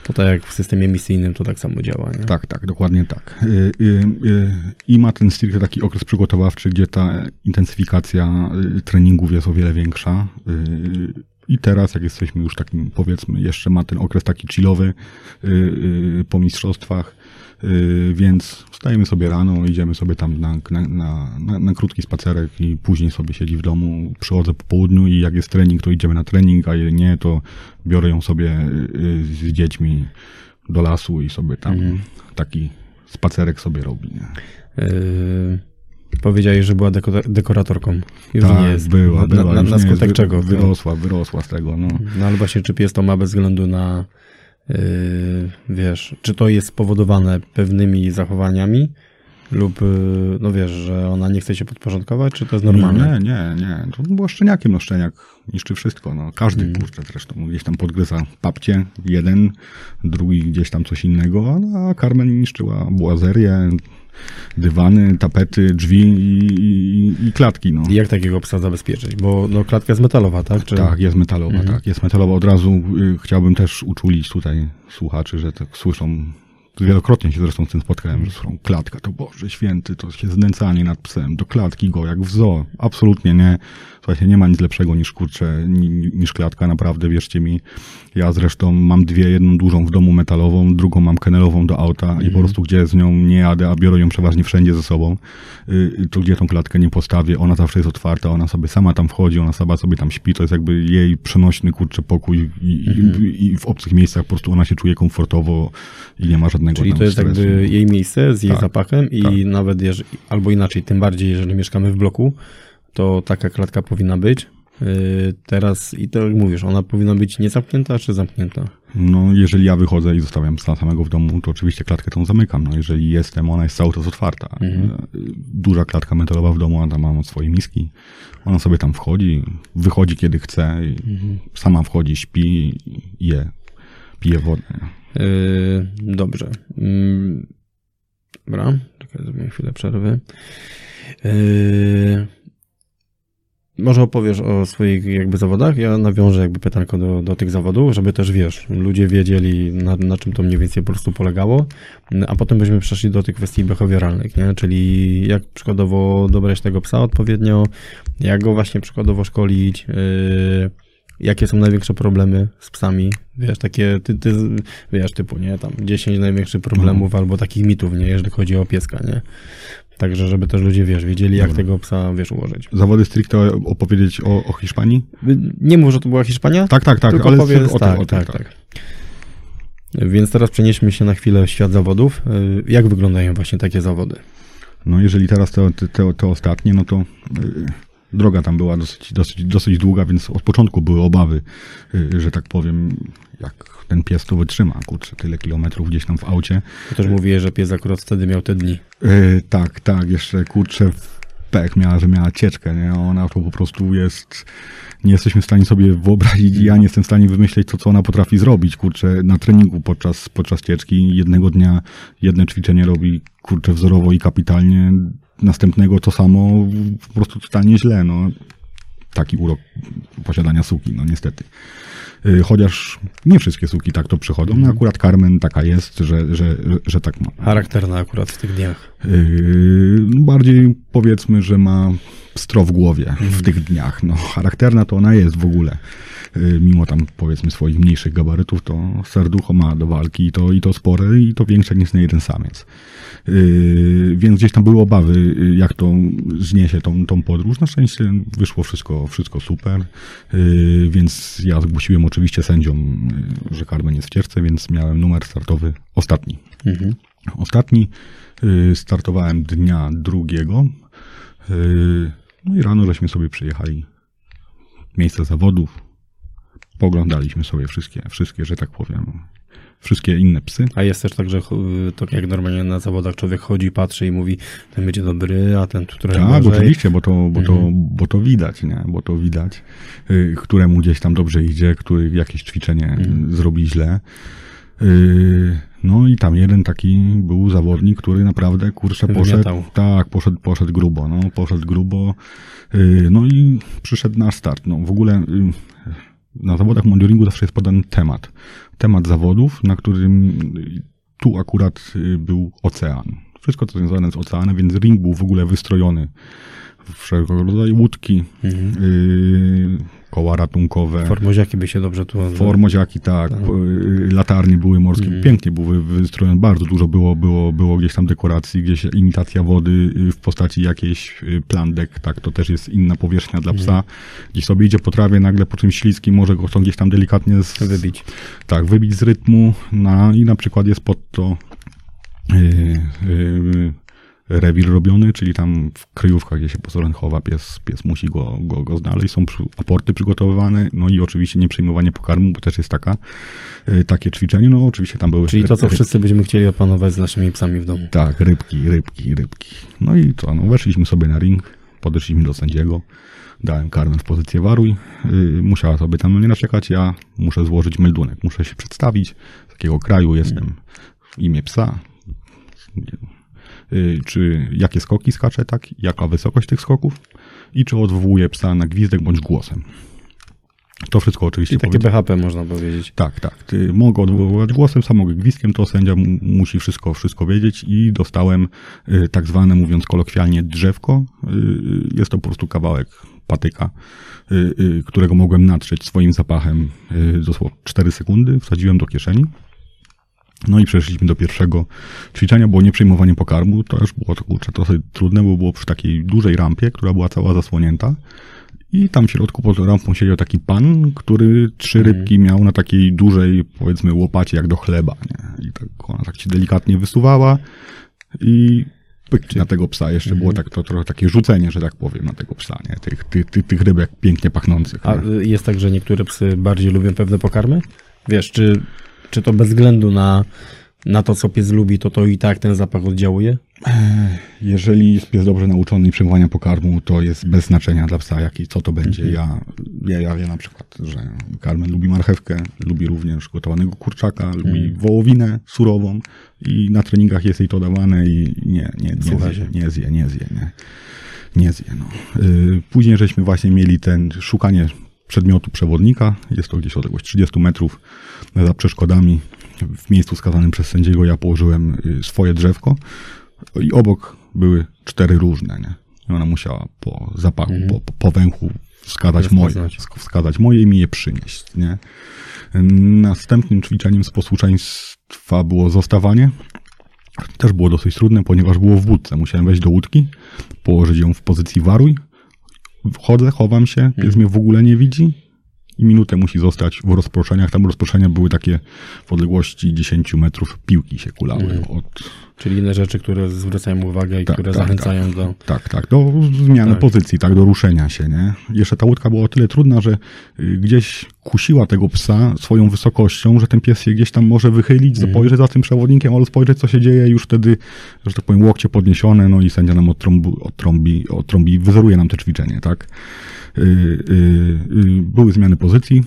To tak jak w systemie misyjnym to tak samo działa, nie? Tak, tak, dokładnie tak. Y, y, y, I ma ten stricte taki okres przygotowawczy, gdzie ta intensyfikacja treningów jest o wiele większa. I teraz, jak jesteśmy już takim, powiedzmy, jeszcze ma ten okres taki chillowy po mistrzostwach, więc wstajemy sobie rano, idziemy sobie tam na, na, na, na, na krótki spacerek i później sobie siedzi w domu, przychodzę po południu i jak jest trening, to idziemy na trening, a jak nie, to biorę ją sobie y, z dziećmi do lasu i sobie tam taki spacerek sobie robi. Yy, powiedziałeś, że była deko- dekoratorką. Już tak, nie jest. była, na, była. Na, na nie skutek jest, czego? Wyrosła, wyrosła z tego, no. No ale właśnie, czy pies to ma bez względu na, wiesz, czy to jest spowodowane pewnymi zachowaniami lub, yy, no wiesz, że ona nie chce się podporządkować, czy to jest normalne? Nie, nie, nie. To było szczeniakiem, no szczeniak niszczy wszystko, no. Każdy, Mm. kurczę, zresztą gdzieś tam podgryza papcie, jeden, drugi gdzieś tam coś innego, a Carmen niszczyła błazerię, dywany, tapety, drzwi i, i, i klatki, no. I jak takiego psa zabezpieczyć? Bo no, klatka jest metalowa, tak? Czy... Tak, jest metalowa, Mhm. tak, jest metalowa. Od razu y, chciałbym też uczulić tutaj słuchaczy, że tak słyszą, wielokrotnie się zresztą z tym spotkałem, że słyszą klatka, to Boże Święty, to się znęcanie nad psem, do klatki go, jak w zoo. Absolutnie nie. Słuchajcie, nie ma nic lepszego niż kurczę, ni- niż klatka, naprawdę, wierzcie mi. Ja zresztą mam dwie, jedną dużą w domu metalową, drugą mam kenelową do auta i po prostu gdzie z nią nie jadę, a biorę ją przeważnie wszędzie ze sobą, y, to gdzie tą klatkę nie postawię, ona zawsze jest otwarta, ona sobie sama tam wchodzi, ona sama sobie tam śpi, to jest jakby jej przenośny, kurczę, pokój i, i, i w obcych miejscach po prostu ona się czuje komfortowo i nie ma żadnego Czyli to jest stresu. jakby jej miejsce z jej Tak, zapachem i tak. nawet, jeżeli, albo inaczej, tym bardziej, jeżeli mieszkamy w bloku, to taka klatka powinna być. Yy, teraz, i to jak mówisz, ona powinna być niezamknięta czy zamknięta? No, jeżeli ja wychodzę i zostawiam psa samego w domu, to oczywiście klatkę tą zamykam. No, jeżeli jestem, ona jest cały czas otwarta. Mhm. E, Duża klatka metalowa w domu, ona tam ma swoje miski. Ona sobie tam wchodzi, wychodzi kiedy chce, Mhm. sama wchodzi, śpi i je, pije wodę. Yy, dobrze. Yy, dobra, czekaj, zrobię chwilę przerwy. Yy, może opowiesz o swoich jakby zawodach? Ja nawiążę jakby pytanko do, do tych zawodów, żeby też wiesz, ludzie wiedzieli na, na czym to mniej więcej po prostu polegało, a potem byśmy przeszli do tych kwestii behawioralnych, nie? Czyli jak przykładowo dobrać tego psa odpowiednio, jak go właśnie przykładowo szkolić, yy, jakie są największe problemy z psami, wiesz, takie, ty, ty, wiesz, typu, nie, tam 10 największych problemów albo takich mitów, nie, jeżeli chodzi o pieska, nie. Także, żeby też ludzie, wiesz, wiedzieli, jak Dobra. tego psa, wiesz, ułożyć. Zawody stricte opowiedzieć o, o Hiszpanii? Nie mów, że to była Hiszpania, Tak, tak, tak. tylko ale powiedz, o tym, tak, o tym, tak, tak. Więc teraz przenieśmy się na chwilę w świat zawodów. Y, Jak wyglądają właśnie takie zawody? No jeżeli teraz te, te, te, te ostatnie, no to y, droga tam była dosyć, dosyć, dosyć długa, więc od początku były obawy, y, że tak powiem, jak ten pies to wytrzyma, kurczę, tyle kilometrów gdzieś tam w aucie. To też mówię, że pies akurat wtedy miał te dni. Y, tak, tak, jeszcze kurczę pech miała, że miała cieczkę, nie? Ona to po prostu jest, nie jesteśmy w stanie sobie wyobrazić, ja nie jestem w stanie wymyśleć to, co ona potrafi zrobić, kurczę, na treningu podczas, podczas cieczki. Jednego dnia jedne ćwiczenie robi, kurczę, wzorowo i kapitalnie, następnego to samo, po prostu totalnie źle, no. Taki urok posiadania suki, no niestety. Y, Chociaż nie wszystkie suki tak to przychodzą, no akurat Carmen taka jest, że, że, że, tak ma. Charakterna akurat w tych dniach. Yy, no bardziej powiedzmy, że ma stro w głowie w tych dniach. No, charakterna to ona jest w ogóle. Yy, Mimo tam powiedzmy swoich mniejszych gabarytów, to serducho ma do walki i to, i to spore i to większe niż na jeden samiec. Yy, Więc gdzieś tam były obawy, yy, jak to zniesie tą, tą podróż. Na szczęście wyszło wszystko, wszystko super. Yy, Więc ja zgłosiłem oczywiście sędziom, że Carmen jest w cierce, więc miałem numer startowy ostatni. Mhm. Ostatni startowałem dnia drugiego. No i rano żeśmy sobie przyjechali miejsce zawodów. Poglądaliśmy sobie wszystkie, wszystkie, że tak powiem, wszystkie inne psy. A jest też tak, że y, to jak normalnie na zawodach człowiek chodzi, patrzy i mówi, ten będzie dobry, a ten tu trochę Tak, oczywiście, bo to, bo, to, bo to widać, nie? Bo to widać, y, któremu gdzieś tam dobrze idzie, który jakieś ćwiczenie y, zrobi źle. Y, No i tam jeden taki był zawodnik, który naprawdę, kurczę, poszedł, Wymiatał. tak, poszedł, poszedł grubo, no, poszedł grubo, Y, no i przyszedł nasz start, no, w ogóle na zawodach monitoringu zawsze jest podany temat. Temat zawodów, na którym tu akurat y, był ocean. Wszystko co związane z oceanem, więc ring był w ogóle wystrojony wszelkiego rodzaju łódki, Mhm. y, koła ratunkowe. Formoziaki by się dobrze tu nazywały. Formoziaki, tak, y, latarnie były morskie, Mhm. pięknie były wystrojone, bardzo dużo było, było, było gdzieś tam dekoracji, gdzieś imitacja wody y, w postaci jakiejś y, plandek, tak, to też jest inna powierzchnia dla psa. Gdzieś sobie idzie po trawie, nagle po czymś śliskim, może go chcą gdzieś tam delikatnie z, Wybić. tak, wybić z rytmu na, i na przykład jest pod to yy, yy, rewir robiony, czyli tam w kryjówkach, gdzie się pozoren chowa, pies, pies musi go, go, go znaleźć, są aporty przygotowywane, no i oczywiście nie przyjmowanie pokarmu, bo też jest taka, yy, takie ćwiczenie, no oczywiście tam były... Czyli to, co wszyscy będziemy chcieli opanować z naszymi psami w domu. Tak, rybki, rybki, rybki. No i co, no weszliśmy sobie na ring, podeszliśmy do sędziego, dałem karmę w pozycję waruj, yy, musiała sobie tam nie naczekać, ja muszę złożyć meldunek, muszę się przedstawić, z jakiego kraju jestem, w imię psa, czy jakie skoki skacze, tak, jaka wysokość tych skoków i czy odwołuje psa na gwizdek bądź głosem. To wszystko oczywiście Czyli takie powiedziałem. BHP można powiedzieć. Tak, tak. Ty mogę odwoływać głosem, sam mogę gwizdkiem, to sędzia mu- musi wszystko, wszystko wiedzieć i dostałem y, tak zwane, mówiąc kolokwialnie, drzewko. Y, y, jest to po prostu kawałek patyka, y, y, którego mogłem natrzeć swoim zapachem y, dosłownie 4 sekundy, wsadziłem do kieszeni. No i przeszliśmy do pierwszego ćwiczenia, było nieprzejmowanie pokarmu. To już było to, kurczę, trochę trudne, bo było przy takiej dużej rampie, która była cała zasłonięta. I tam w środku pod rampą siedział taki pan, który trzy rybki miał na takiej dużej, powiedzmy, łopacie jak do chleba. Nie? I tak ona tak się delikatnie wysuwała i pyk na tego psa. Jeszcze było tak, to trochę takie rzucenie, że tak powiem, na tego psa, nie? Tych, tych, tych, tych rybek pięknie pachnących. A nie? jest tak, że niektóre psy bardziej lubią pewne pokarmy? Wiesz, czy, czy to bez względu na, na to, co pies lubi, to to i tak ten zapach oddziałuje? Jeżeli jest pies dobrze nauczony i przyjmowania pokarmu, to jest bez znaczenia dla psa, jaki, co to będzie. Ja, ja, ja wiem na przykład, że Carmen lubi marchewkę, lubi również gotowanego kurczaka, lubi wołowinę surową i na treningach jest jej to dawane i nie, nie, nie Słucha zje, nie zje, nie zje, nie. Nie zje, no. Yy, Później żeśmy właśnie mieli ten szukanie przedmiotu przewodnika. Jest to gdzieś odległość 30 metrów za przeszkodami. W miejscu wskazanym przez sędziego ja położyłem y, swoje drzewko i obok były cztery różne, nie? I ona musiała po zapachu, po, po, po węchu wskazać moje, wskazać moje i mi je przynieść, nie? Następnym ćwiczeniem z posłuszeństwa było zostawanie. Też było dosyć trudne, ponieważ było w wódce. Musiałem wejść do łódki, położyć ją w pozycji waruj. Wchodzę, chowam się, pies mnie w ogóle nie widzi i minutę musi zostać w rozproszeniach. Tam rozproszenia były takie w odległości 10 metrów, piłki się kulały od, Czyli inne rzeczy, które zwracają uwagę i Tak, które tak, zachęcają do... Tak, tak, do zmiany Tak. pozycji, tak, do ruszenia się, nie? Jeszcze ta łódka była o tyle trudna, że y, gdzieś kusiła tego psa swoją wysokością, że ten pies się gdzieś tam może wychylić, spojrzeć za tym przewodnikiem, albo spojrzeć, co się dzieje, już wtedy, że tak powiem, łokcie podniesione, no i sędzia nam odtrąbi, odtrąbi, odtrąbi wyzeruje nam te ćwiczenie, tak? Y, y, y, były zmiany pozycji.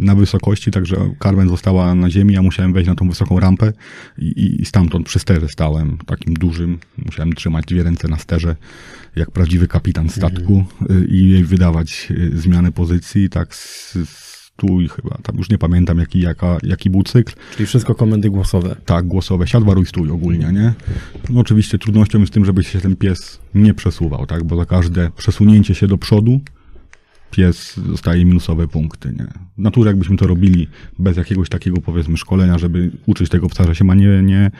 Na wysokości, także Carmen została na ziemi, ja musiałem wejść na tą wysoką rampę i, i stamtąd przy sterze stałem, takim dużym, musiałem trzymać dwie ręce na sterze, jak prawdziwy kapitan statku y, i wydawać y, zmiany pozycji, tak z, stój chyba, tam już nie pamiętam jaki, jaka, jaki był cykl, Czyli wszystko komendy głosowe. tak, głosowe, siad, waruj, stój ogólnie, nie? No oczywiście trudnością jest tym, żeby się ten pies nie przesuwał, tak? Bo za każde przesunięcie się do przodu pies dostaje minusowe punkty, nie? W naturze jakbyśmy to robili bez jakiegoś takiego, powiedzmy, szkolenia, żeby uczyć tego psa, że się ma nie, nie,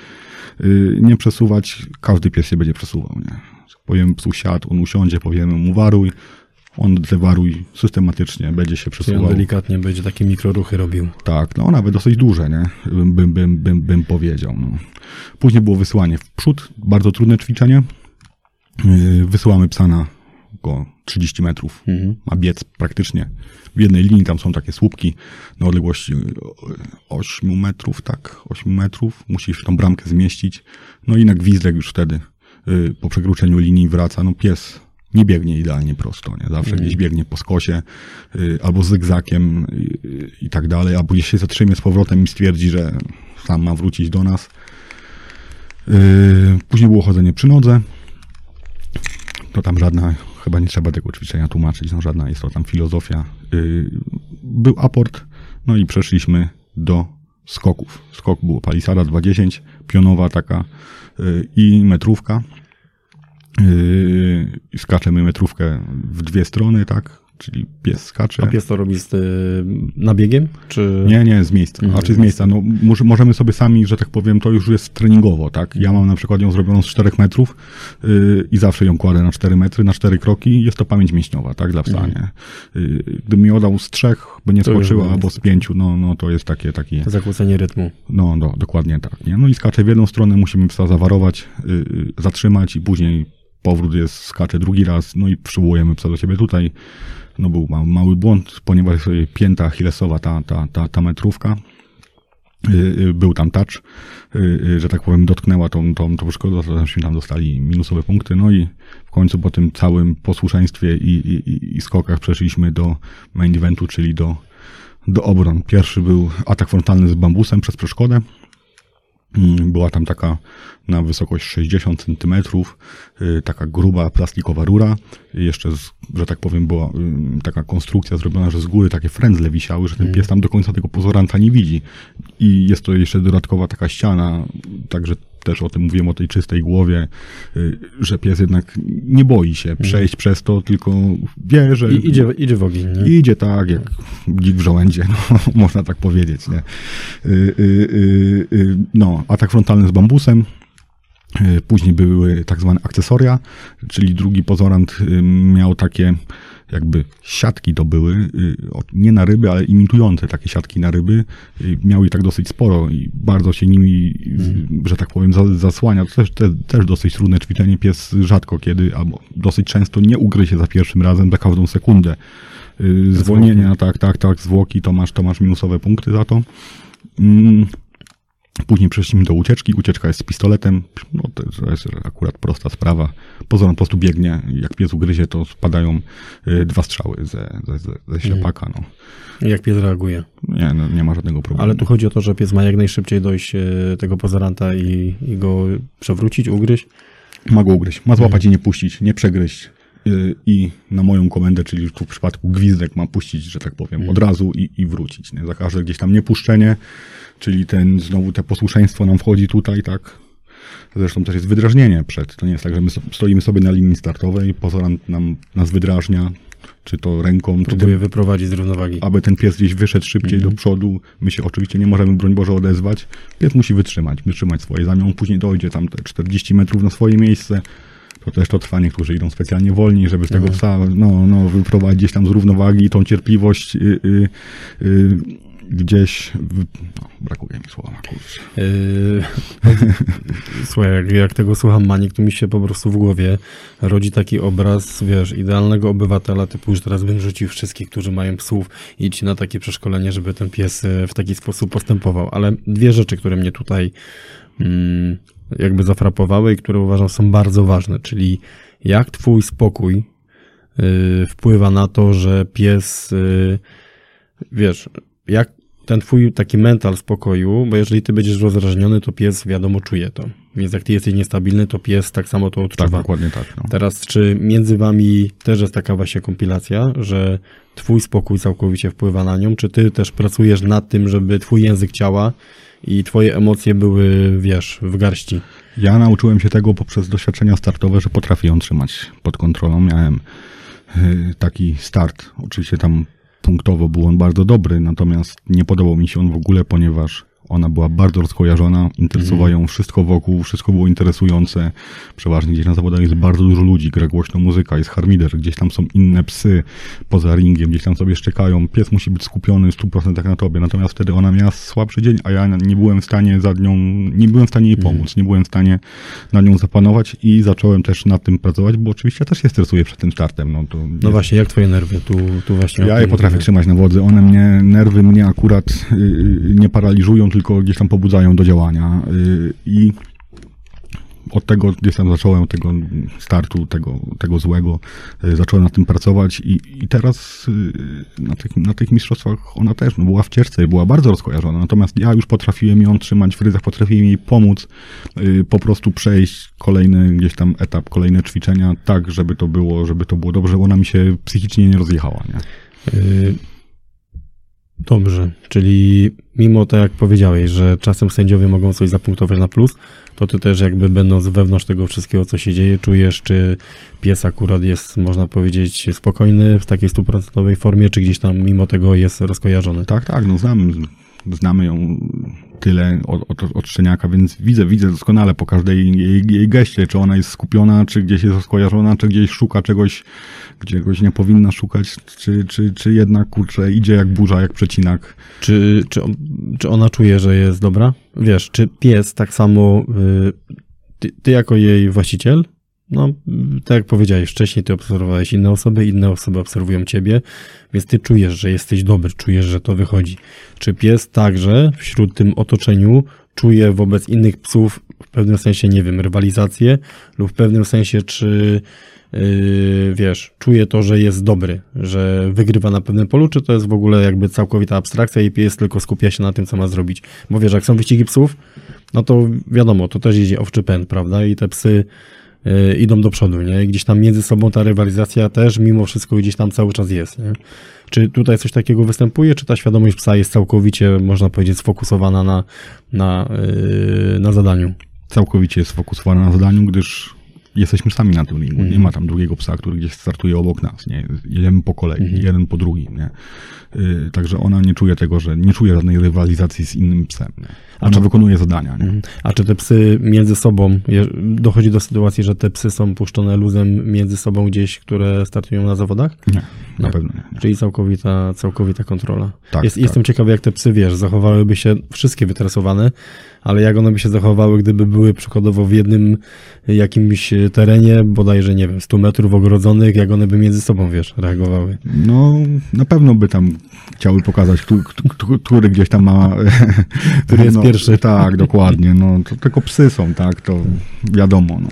yy, nie przesuwać, każdy pies się będzie przesuwał, nie? Powiemy psu siad, on usiądzie, powiemy mu waruj, on te waruj systematycznie będzie się Czyli on przesuwał. delikatnie będzie takie mikroruchy robił. Tak, no nawet dosyć duże, nie? Bym, bym, bym, bym, bym powiedział. No. Później było wysyłanie w przód, bardzo trudne ćwiczenie. Yy, Wysyłamy psa na około 30 metrów. Ma biec praktycznie w jednej linii, tam są takie słupki na odległości yy, 8 metrów, tak, 8 metrów. Musisz tą bramkę zmieścić. No i na gwizdek już wtedy yy, po przekroczeniu linii wraca. No pies nie biegnie idealnie prosto, nie? Zawsze gdzieś biegnie po skosie, y, albo zygzakiem y, i tak dalej, albo gdzieś się zatrzymie z powrotem i stwierdzi, że sam ma wrócić do nas. Y, Później było chodzenie przy nodze. to tam żadna, chyba nie trzeba tego ćwiczenia tłumaczyć, no żadna jest to tam filozofia. Y, był aport, no i przeszliśmy do skoków. Skok było palisada 210, pionowa taka y, i metrówka. Y, Skaczemy metrówkę w dwie strony, tak? Czyli pies skacze. A pies to robi z y, nabiegiem? Czy... Nie, nie, z miejsca. Mhm. A czy z miejsca? No, może, możemy sobie sami, że tak powiem, to już jest treningowo, tak? Ja mam na przykład ją zrobioną z 4 metrów yy, i zawsze ją kładę na 4 metry, na 4 kroki. Jest to pamięć mięśniowa, tak, dla psa, nie? Yy, gdybym mi oddał z trzech, by nie To skoczyła, albo z pięciu, no, no to jest takie, taki, Zakłócenie rytmu. no, no, dokładnie tak, nie? No i skacze w jedną stronę, musimy psa zawarować, yy, yy, zatrzymać i później powrót jest, skacze drugi raz, no i przywołujemy psa do siebie tutaj. No był mały, błąd, ponieważ pięta achillesowa, ta, ta, ta, ta metrówka, yy, yy, był tam touch, yy, że tak powiem, dotknęła tą, tą, tą szkodę, to żeśmy tam dostali minusowe punkty, no i w końcu po tym całym posłuszeństwie i, i- i skokach przeszliśmy do main eventu, czyli do, do obron. Pierwszy był atak frontalny z bambusem przez przeszkodę. Mm, Była tam taka na wysokość 60 cm, taka gruba plastikowa rura. Jeszcze, z, że tak powiem, była y, taka konstrukcja zrobiona, że z góry takie frędzle wisiały, że ten pies tam do końca tego pozoranta nie widzi. I jest to jeszcze dodatkowa taka ściana, także też o tym mówiłem, o tej czystej głowie, y, że pies jednak nie boi się przejść przez to, tylko wie, że... I idzie, idzie w ogień. Nie? I idzie tak, jak dzik w żołędzie, no, można tak powiedzieć. Nie? Y, y, no, atak frontalny z bambusem. Później były tak zwane akcesoria, czyli drugi pozorant miał takie jakby siatki to były, y, nie na ryby, ale imitujące takie siatki na ryby. Y, Miał ich tak dosyć sporo i bardzo się nimi, y, że tak powiem, za- zasłania. To też, te, też dosyć trudne ćwiczenie. Pies rzadko kiedy, albo dosyć często nie ugryzie za pierwszym razem, za każdą sekundę. Y, Zwolnienia, tak, tak, tak, zwłoki, to masz, to masz minusowe punkty za to. Mm, Później przeszliśmy do ucieczki. Ucieczka jest z pistoletem. No, to jest akurat prosta sprawa. Pozor on po prostu biegnie. Jak pies ugryzie, to spadają y, dwa strzały ze, ze, ze, ze ślepaka. No. Jak pies reaguje. Nie, no, nie ma żadnego problemu. Ale tu chodzi o to, że pies ma jak najszybciej dojść e, tego pozoranta i, i go przewrócić, ugryźć. Ma go ugryźć. Ma złapać i nie puścić, nie przegryźć. Y, I na moją komendę, czyli tu w przypadku gwizdek ma puścić, że tak powiem, od razu i, i wrócić. Nie? Za każde gdzieś tam niepuszczenie, czyli ten, znowu te posłuszeństwo nam wchodzi tutaj, tak. Zresztą też jest wydrażnienie przed. To nie jest tak, że my stoimy sobie na linii startowej, pozorant nam, nas wydrażnia, czy to ręką, czy tym Próbuje wyprowadzić z równowagi. aby ten pies gdzieś wyszedł szybciej do przodu. My się oczywiście nie możemy, broń Boże, odezwać. Pies musi wytrzymać, wytrzymać swoje zamiar. On później dojdzie tam te 40 metrów na swoje miejsce. To też to trwa. Niektórzy idą specjalnie wolniej, żeby z tego psa no, no, wyprowadzić gdzieś tam z równowagi tą cierpliwość y, y, y, gdzieś... W... No, brakuje mi słowa, kurczę. Yy, Słuchaj, jak, jak tego słucham Manik, to mi się po prostu w głowie rodzi taki obraz, wiesz, idealnego obywatela, typu już teraz bym rzucił wszystkich, którzy mają psów, idź na takie przeszkolenie, żeby ten pies e, w taki sposób postępował. Ale dwie rzeczy, które mnie tutaj mm, jakby zafrapowały i które uważam są bardzo ważne, czyli jak twój spokój y, wpływa na to, że pies, y, wiesz, jak ten twój taki mental spokoju, bo jeżeli ty będziesz rozrażniony, to pies wiadomo czuje to. Więc jak ty jesteś niestabilny, to pies tak samo to Tak, odczuwa. dokładnie tak. No. Teraz, czy między wami też jest taka właśnie kompilacja, że twój spokój całkowicie wpływa na nią, czy ty też pracujesz nad tym, żeby twój język ciała i twoje emocje były, wiesz, w garści? Ja nauczyłem się tego poprzez doświadczenia startowe, że potrafię ją trzymać pod kontrolą. Miałem y, taki start. Oczywiście tam punktowo był on bardzo dobry, natomiast nie podobał mi się on w ogóle, ponieważ ona była bardzo rozkojarzona, interesowało ją wszystko wokół, wszystko było interesujące. Przeważnie gdzieś na zawodach jest bardzo dużo ludzi, gra głośno muzyka, jest harmider, gdzieś tam są inne psy poza ringiem, gdzieś tam sobie szczekają. Pies musi być skupiony w 100% na tobie, natomiast wtedy ona miała słabszy dzień, a ja nie byłem w stanie za nią, nie byłem w stanie jej pomóc, nie byłem w stanie na nią zapanować i zacząłem też nad tym pracować, bo oczywiście ja też się stresuję przed tym startem. No, to No właśnie, jak twoje nerwy? Tu, tu właśnie. ja je potrafię mówię. trzymać na wodzy. One mnie, nerwy mnie akurat y, nie paraliżują, tylko gdzieś tam pobudzają do działania. Y, I od tego gdzieś tam zacząłem, tego startu, tego, tego złego, y, zacząłem nad tym pracować i, i teraz y, na tych, na tych mistrzostwach ona też była w cierce i była bardzo rozkojarzona. Natomiast ja już potrafiłem ją trzymać w ryzach, potrafiłem jej pomóc po prostu przejść kolejny gdzieś tam etap, kolejne ćwiczenia, tak, żeby to było, żeby to było dobrze, ona mi się psychicznie nie rozjechała, nie? Dobrze, czyli mimo to, jak powiedziałeś, że czasem sędziowie mogą coś zapunktować na plus, to ty też jakby będąc wewnątrz tego wszystkiego, co się dzieje, czujesz, czy pies akurat jest, można powiedzieć, spokojny w takiej stuprocentowej formie, czy gdzieś tam mimo tego jest rozkojarzony. Tak, tak, no znamy, znamy ją tyle od, od, od szczeniaka, więc widzę, widzę doskonale po każdej jej, jej geście, czy ona jest skupiona, czy gdzieś jest skojarzona, czy gdzieś szuka czegoś, czegoś nie powinna szukać, czy, czy, czy jednak, kurczę, idzie jak burza, jak przecinak. Czy, czy, czy ona czuje, że jest dobra? Wiesz, czy pies tak samo, y, ty, ty jako jej właściciel, no, tak jak powiedziałeś wcześniej, ty obserwowałeś inne osoby, inne osoby obserwują ciebie, więc ty czujesz, że jesteś dobry, czujesz, że to wychodzi. Czy pies także wśród tym otoczeniu czuje wobec innych psów w pewnym sensie, nie wiem, rywalizację lub w pewnym sensie, czy yy, wiesz, czuje to, że jest dobry, że wygrywa na pewnym polu, czy to jest w ogóle jakby całkowita abstrakcja i pies tylko skupia się na tym, co ma zrobić. Bo wiesz, jak są wyścigi psów, no to wiadomo, to też idzie owczy pęd, prawda? I te psy idą do przodu, nie? Gdzieś tam między sobą ta rywalizacja też mimo wszystko gdzieś tam cały czas jest, nie? Czy tutaj coś takiego występuje, czy ta świadomość psa jest całkowicie, można powiedzieć, sfokusowana na, na, yy, na zadaniu? Całkowicie jest sfokusowana na zadaniu, gdyż jesteśmy sami na tym ringu. Nie Mhm. ma tam drugiego psa, który gdzieś startuje obok nas. Nie? Jedziemy po kolei, Mhm. jeden po drugim. Nie? Yy, także ona nie czuje tego, że nie czuje żadnej rywalizacji z innym psem. Nie? Ona czy- wykonuje zadania. Nie? Mhm. A czy te psy między sobą, dochodzi do sytuacji, że te psy są puszczone luzem między sobą gdzieś, które startują na zawodach? Nie, na Nie. pewno nie. nie. Czyli całkowita, całkowita kontrola. Tak, Jest, tak. Jestem ciekawy, jak te psy, wiesz, zachowałyby się wszystkie wytresowane, ale jak one by się zachowały, gdyby były przykładowo w jednym jakimś terenie, bodajże, nie wiem, 100 metrów ogrodzonych, jak one by między sobą, wiesz, reagowały. No, na pewno by tam chciały pokazać, któ- któ- któ- który gdzieś tam ma... Który jest no, pierwszy. Tak, dokładnie. No, to tylko psy są, tak, to wiadomo. No.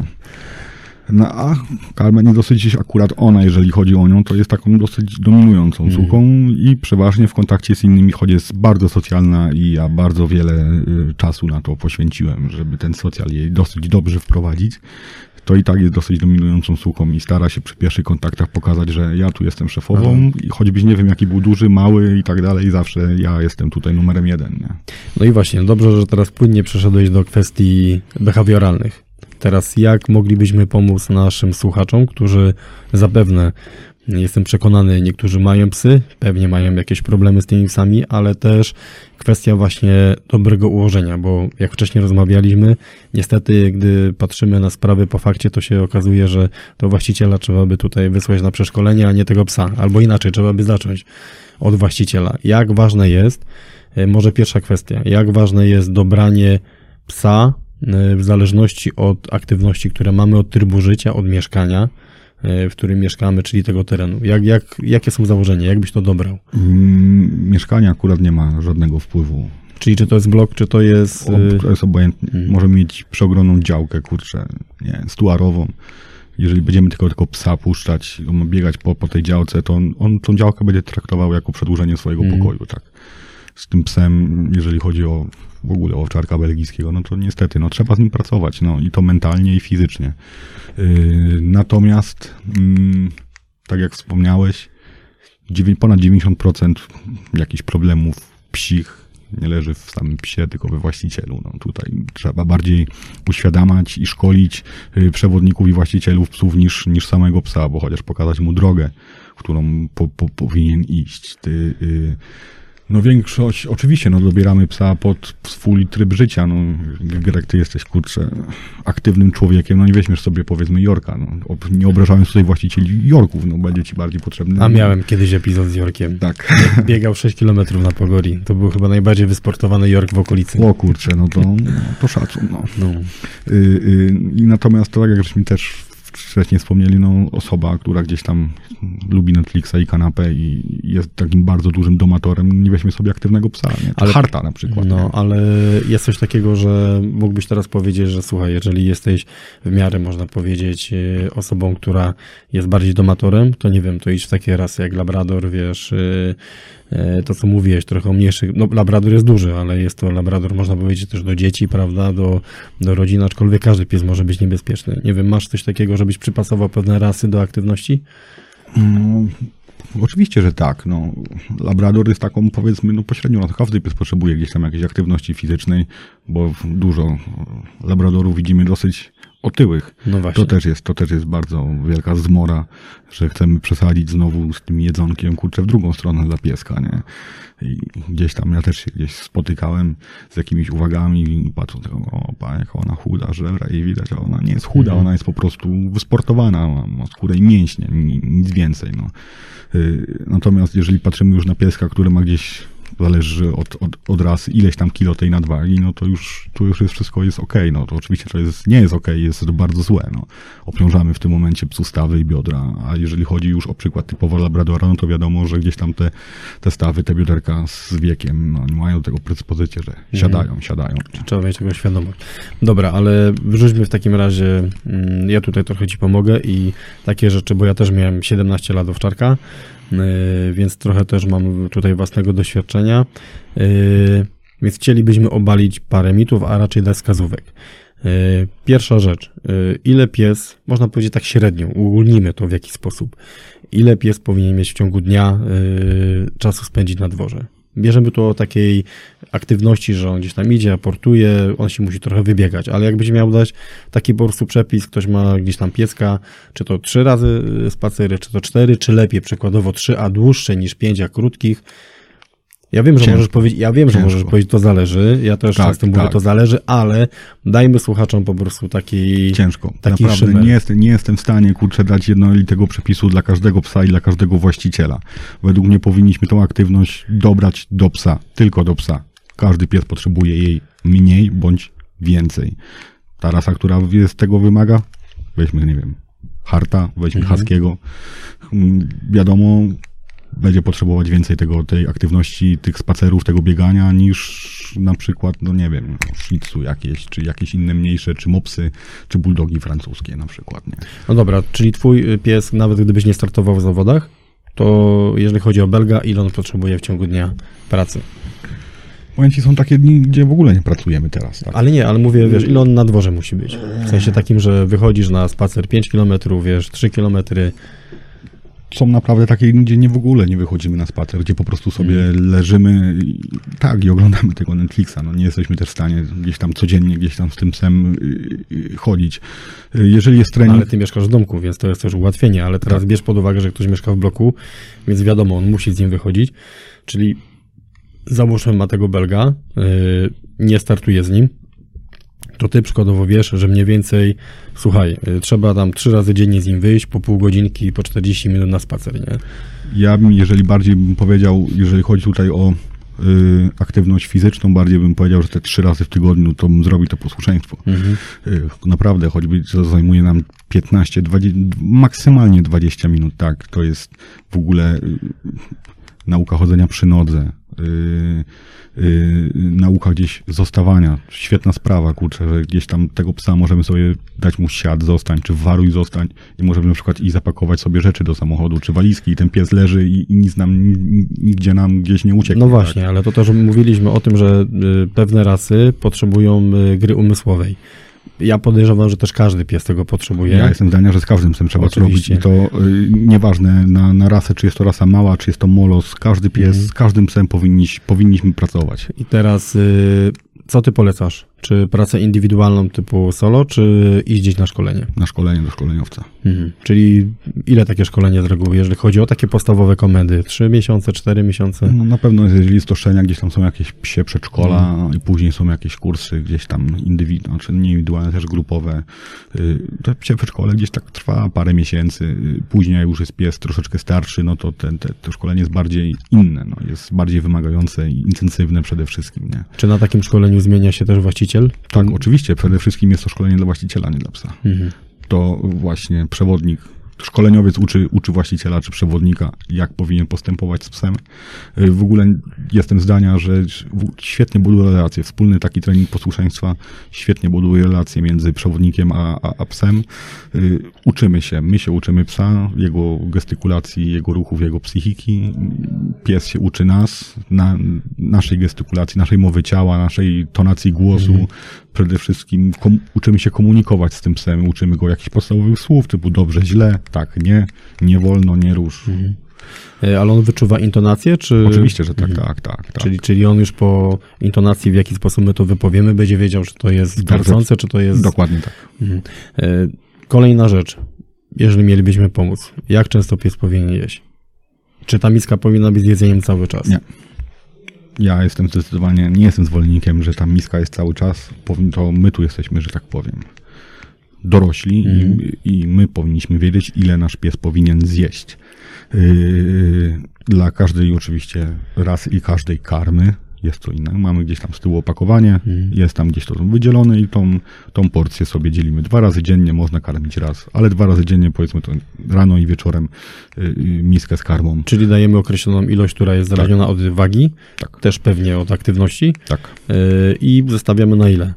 No, a Carmen dosyć akurat ona, jeżeli chodzi o nią, to jest taką dosyć dominującą Mhm. suką i przeważnie w kontakcie z innymi, choć jest bardzo socjalna i ja bardzo wiele y, czasu na to poświęciłem, żeby ten socjal jej dosyć dobrze wprowadzić, to i tak jest dosyć dominującą suką i stara się przy pierwszych kontaktach pokazać, że ja tu jestem szefową i choćbyś nie wiem jaki był duży, mały i tak dalej, zawsze ja jestem tutaj numerem jeden. Nie? No i właśnie, dobrze, że teraz płynnie przeszedłeś do kwestii behawioralnych. Teraz jak moglibyśmy pomóc naszym słuchaczom, którzy zapewne, jestem przekonany, niektórzy mają psy, pewnie mają jakieś problemy z tymi psami, ale też kwestia właśnie dobrego ułożenia, bo jak wcześniej rozmawialiśmy, niestety gdy patrzymy na sprawy po fakcie, to się okazuje, że to właściciela trzeba by tutaj wysłać na przeszkolenie, a nie tego psa. Albo inaczej, trzeba by zacząć od właściciela. Jak ważne jest, E, Może pierwsza kwestia. Jak ważne jest dobranie psa w zależności od aktywności, które mamy, od trybu życia, od mieszkania, e, w którym mieszkamy, czyli tego terenu? Jak, jak, jakie są założenia? Jak byś to dobrał? Mm, Mieszkanie akurat nie ma żadnego wpływu. Czyli czy to jest blok, czy to jest... E, to jest obojętnie. Mhm. Możemy mieć przeogromną działkę, kurczę, nie, stuarową. Jeżeli będziemy tylko, tylko psa puszczać, biegać po, po tej działce, to on, on tą działkę będzie traktował jako przedłużenie swojego Mhm. pokoju, tak. Z tym psem, jeżeli chodzi o w ogóle o owczarka belgijskiego, no to niestety, no trzeba z nim pracować, no i to mentalnie i fizycznie. Yy, natomiast, mm, tak jak wspomniałeś, dziewię- ponad 90% jakichś problemów psich nie leży w samym psie, tylko we właścicielu. No, tutaj trzeba bardziej uświadamiać i szkolić y, przewodników i właścicielów psów niż, niż samego psa, bo chociaż pokazać mu drogę, którą po, po, powinien iść. Ty, y, no większość, oczywiście, no dobieramy psa pod swój tryb życia. No, Greg, ty jesteś, kurczę, aktywnym człowiekiem, no nie weźmiesz sobie, powiedzmy, Jorka. No, nie obrażając tutaj właścicieli Jorków, no będzie ci bardziej potrzebny. A miałem kiedyś epizod z Jorkiem. Tak. Biegał 6 km na Pogori. To był chyba najbardziej wysportowany Jork w okolicy. O kurczę, no to, no, to szacun, no. No. Y, y, I natomiast to tak jak żeśmy też wcześniej wspomnieli, no osoba, która gdzieś tam lubi Netflixa i kanapę i jest takim bardzo dużym domatorem, nie weźmie sobie aktywnego psa, nie? Ale- harta na przykład. No, nie? ale jest coś takiego, że mógłbyś teraz powiedzieć, że słuchaj, jeżeli jesteś w miarę, można powiedzieć, e, osobą, która jest bardziej domatorem, to nie wiem, to idź w takie rasy jak Labrador, wiesz, e, to co mówiłeś, trochę o mniejszych, no Labrador jest duży, ale jest to Labrador, można powiedzieć, też do dzieci, prawda, do, do rodzin, aczkolwiek każdy pies może być niebezpieczny. Nie wiem, masz coś takiego, żebyś przypasował pewne rasy do aktywności? No, oczywiście, że tak. No, Labrador jest taką, powiedzmy, no pośrednią, no, każdy pies potrzebuje gdzieś tam jakiejś aktywności fizycznej, bo dużo Labradorów widzimy dosyć otyłych. No właśnie. To też jest, to też jest bardzo wielka zmora, że chcemy przesadzić znowu z tym jedzonkiem, kurczę, w drugą stronę dla pieska, nie? I gdzieś tam ja też się gdzieś spotykałem z jakimiś uwagami patrzą, o, pa, jak ona chuda, żebra i widać, a ona nie jest chuda, Mhm. ona jest po prostu wysportowana, ma, skórę i mięśnie, ni- nic więcej, no. Y, Natomiast jeżeli patrzymy już na pieska, który ma gdzieś zależy od, od, od rasy, ileś tam kilo tej nadwagi, no to już, to już jest wszystko jest okej, no to oczywiście to jest, nie jest okej, jest to bardzo złe, no. Obciążamy w tym momencie psu stawy i biodra, a jeżeli chodzi już o przykład typowo Labradora, no to wiadomo, że gdzieś tam te, te stawy, te bioderka z wiekiem, no, nie mają tego predyspozycję, że siadają, siadają. Trzeba mieć tego świadomość. Dobra, ale wrzućmy w takim razie, mm, ja tutaj trochę ci pomogę i takie rzeczy, bo ja też miałem 17 lat owczarka, więc trochę też mam tutaj własnego doświadczenia, yy, więc chcielibyśmy obalić parę mitów, a raczej dać wskazówek. Yy, Pierwsza rzecz, ile pies, można powiedzieć tak średnio, uogólnimy to w jakiś sposób, ile pies powinien mieć w ciągu dnia czasu spędzić na dworze. Bierzemy tu o takiej aktywności, że on gdzieś tam idzie, aportuje, on się musi trochę wybiegać, ale jakbyś miał dać taki po prostu przepis, ktoś ma gdzieś tam pieska, czy to trzy razy spacery, czy to cztery, czy lepiej przykładowo trzy, a dłuższe niż pięć, a krótkich. Ja wiem, że Ciężko. możesz powiedzieć, ja wiem, że Ciężko. możesz powiedzieć, to zależy, ja też Tak, często mówię, tak. to zależy, ale dajmy słuchaczom po prostu taki... Ciężko. Taki Naprawdę szymer. nie, jest, nie jestem w stanie, kurczę, dać jednolitego przepisu dla każdego psa i dla każdego właściciela. Według mnie powinniśmy tą aktywność dobrać do psa, tylko do psa. Każdy pies potrzebuje jej mniej bądź więcej. Ta rasa, która jest tego wymaga, weźmy, nie wiem, harta, weźmy Mhm. haskiego. Mm, Wiadomo, będzie potrzebować więcej tego, tej aktywności, tych spacerów, tego biegania, niż na przykład, no nie wiem, tzu jakieś, czy jakieś inne mniejsze, czy mopsy, czy bulldogi francuskie na przykład, nie? No dobra, czyli twój y, pies, nawet gdybyś nie startował w zawodach, to jeżeli chodzi o Belga, ile on potrzebuje w ciągu dnia pracy? Powiem ci, są takie dni, gdzie w ogóle nie pracujemy teraz, tak? Ale nie, ale mówię, wiesz, ile on na dworze musi być? W sensie takim, że wychodzisz na spacer 5 km, wiesz, 3 km. Są naprawdę takie gdzie nie w ogóle nie wychodzimy na spacer, gdzie po prostu sobie Mm. leżymy i, tak i oglądamy tego Netflixa. No nie jesteśmy też w stanie gdzieś tam codziennie, gdzieś tam z tym psem y, y, chodzić. Y, Jeżeli jest trening, Ale ty mieszkasz w domku, więc to jest też ułatwienie, ale teraz bierz pod uwagę, że ktoś mieszka w bloku, więc wiadomo, on musi z nim wychodzić, czyli załóżmy ma tego Belga, yy, nie startuje z nim, to ty przykładowo wiesz, że mniej więcej, słuchaj, yy, trzeba tam trzy razy dziennie z nim wyjść, po pół godzinki, po 40 minut na spacer, nie? Ja bym, jeżeli bardziej bym powiedział, jeżeli chodzi tutaj o y, aktywność fizyczną, bardziej bym powiedział, że te trzy razy w tygodniu to bym zrobił to posłuszeństwo. Y, naprawdę, choćby to zajmuje nam 15, 20, maksymalnie 20 minut, tak, to jest w ogóle y, nauka chodzenia przy nodze, y, y, nauka gdzieś zostawania. Świetna sprawa, kurczę, że gdzieś tam tego psa możemy sobie dać mu siad, zostań, czy waruj, zostań i możemy na przykład i zapakować sobie rzeczy do samochodu, czy walizki i ten pies leży i, i nic nam, nigdzie nam gdzieś nie ucieknie. No tak? właśnie, ale to też mówiliśmy o tym, że y, pewne rasy potrzebują y, gry umysłowej. Ja podejrzewam, że też każdy pies tego potrzebuje. Ja jestem zdania, że z każdym psem trzeba to robić Oczywiście. i to y, nieważne na, na rasę, czy jest to rasa mała, czy jest to molos, każdy pies, Mhm. z każdym psem powinniś, powinniśmy pracować. I teraz, y, co ty polecasz? Czy pracę indywidualną typu solo, czy iść gdzieś na szkolenie? Na szkolenie do szkoleniowca. Mhm. Czyli ile takie szkolenie z reguły, jeżeli chodzi o takie podstawowe komendy? Trzy miesiące, cztery miesiące? No na pewno, jeżeli jest to szczenia, gdzieś tam są jakieś psie przedszkola Mhm. i później są jakieś kursy gdzieś tam indywidualne, czy nie indywidualne, też grupowe. Y, To psie przedszkole gdzieś tak trwa parę miesięcy. Y, Później już jest pies troszeczkę starszy, no to ten, te, to szkolenie jest bardziej inne, no, jest bardziej wymagające i intensywne przede wszystkim, nie? Czy na takim szkoleniu zmienia się też właściciel? Tak, oczywiście. Przede wszystkim jest to szkolenie dla właściciela, nie dla psa. Mhm. to właśnie przewodnik szkoleniowiec uczy, uczy właściciela czy przewodnika, jak powinien postępować z psem. Y, w ogóle jestem zdania, że świetnie buduje relacje. Wspólny taki trening posłuszeństwa świetnie buduje relacje między przewodnikiem a, a, a psem. Y, uczymy się, my się uczymy psa, jego gestykulacji, jego ruchów, jego psychiki. Pies się uczy nas, na, naszej gestykulacji, naszej mowy ciała, naszej tonacji głosu, mhm przede wszystkim uczymy się komunikować z tym psem, uczymy go jakichś podstawowych słów, typu dobrze, źle, tak, nie, nie wolno, nie rusz. Mhm. E, ale on wyczuwa intonację, czy... Oczywiście, że tak, mhm. tak, tak, tak. Czyli, czyli on już po intonacji, w jaki sposób my to wypowiemy, będzie wiedział, czy to jest garcące, czy to jest... Dokładnie tak. Mhm. E, kolejna rzecz, jeżeli mielibyśmy pomóc, jak często pies powinien jeść? Czy ta miska powinna być z jedzeniem cały czas? Nie ja jestem zdecydowanie, nie jestem zwolennikiem, że ta miska jest cały czas, to my tu jesteśmy, że tak powiem, dorośli mm. i, mhm. i, my powinniśmy wiedzieć, ile nasz pies powinien zjeść. Yy, dla każdej oczywiście rasy i każdej karmy jest co innego. Mamy gdzieś tam z tyłu opakowanie, hmm. jest tam gdzieś to wydzielone i tą, tą porcję sobie dzielimy. Dwa razy dziennie można karmić raz, ale dwa razy dziennie powiedzmy to rano i wieczorem yy, miskę z karmą. Czyli dajemy określoną ilość, która jest zależna tak. od wagi, tak. też pewnie od aktywności. Tak. Yy, I zostawiamy na ile?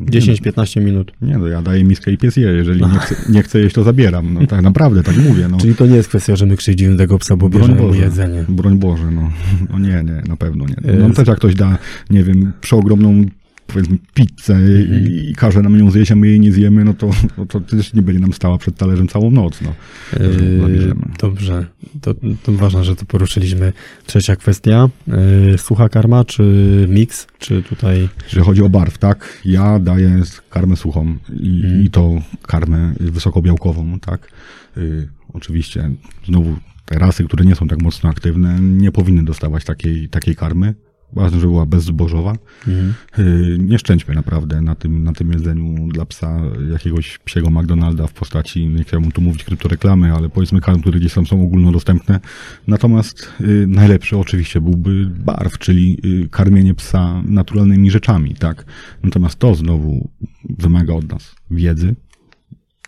10-15 minut. Nie, no ja daję miskę i pies je. Jeżeli nie chce, nie chce jeść, to zabieram. No tak naprawdę, tak mówię. No. Czyli to nie jest kwestia, że my krzywdzimy tego psa, bo broń bierzemy Boże, jedzenie. Broń Boże, no. no nie, nie, na pewno nie. No też jak ktoś da, nie wiem, przeogromną powiedzmy pizzę mm. i, i każe nam ją zjeść, a my jej nie zjemy, no to, no to też nie będzie nam stała przed talerzem całą noc. No. Yy, dobrze, to, to ważne, że to poruszyliśmy. Trzecia kwestia, yy, sucha karma czy miks, czy tutaj... Jeżeli chodzi o barw, tak, ja daję karmę suchą i, mm. i to karmę wysokobiałkową, tak. Yy, oczywiście znowu te rasy, które nie są tak mocno aktywne, nie powinny dostawać takiej, takiej karmy. Ważne, żeby była bezzbożowa. Mhm. Y, nie szczęćmy naprawdę na tym, na tym jedzeniu dla psa jakiegoś psiego McDonalda w postaci, nie chciałbym tu mówić kryptoreklamy, ale powiedzmy karm, które gdzieś tam są ogólnodostępne. Natomiast y, najlepszy oczywiście byłby barw, czyli y, karmienie psa naturalnymi rzeczami, tak? Natomiast to znowu wymaga od nas wiedzy,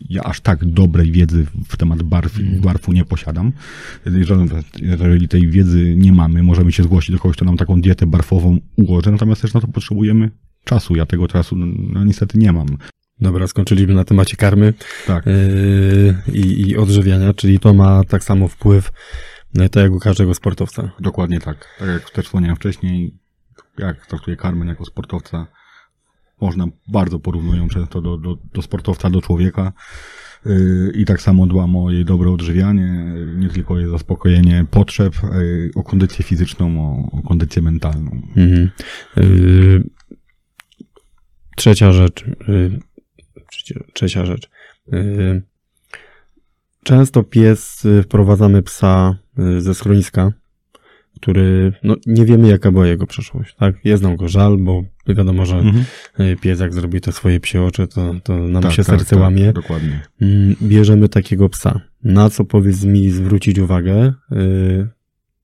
ja aż tak dobrej wiedzy w temat barw, mm. barwu nie posiadam. Jeżeli, tej wiedzy nie mamy, możemy się zgłosić do kogoś, kto nam taką dietę barwową ułoży, natomiast też na to potrzebujemy czasu. Ja tego czasu no, niestety nie mam. Dobra, skończyliśmy na temacie karmy tak. yy, i, i odżywiania, czyli to ma tak samo wpływ na to jak u każdego sportowca. Dokładnie tak. Tak jak też wspomniałem wcześniej, jak traktuję karmę jako sportowca, można, bardzo porównują często do, do, do sportowca, do człowieka. Y, I tak samo dbam o jej dobre odżywianie, nie tylko jej zaspokojenie potrzeb, o kondycję fizyczną, o, o kondycję mentalną. Mhm. Y, trzecia rzecz. Y, trzecia rzecz. Często pies, wprowadzamy psa ze schroniska który, no nie wiemy jaka była jego przeszłość, tak? Jest nam go żal, bo wiadomo, że mhm. E, pies jak zrobi te swoje psie oczy, to, to nam tak, się tak, serce tak, łamie. Dokładnie. Mm, bierzemy takiego psa. Na co powiedz mi zwrócić uwagę? Y,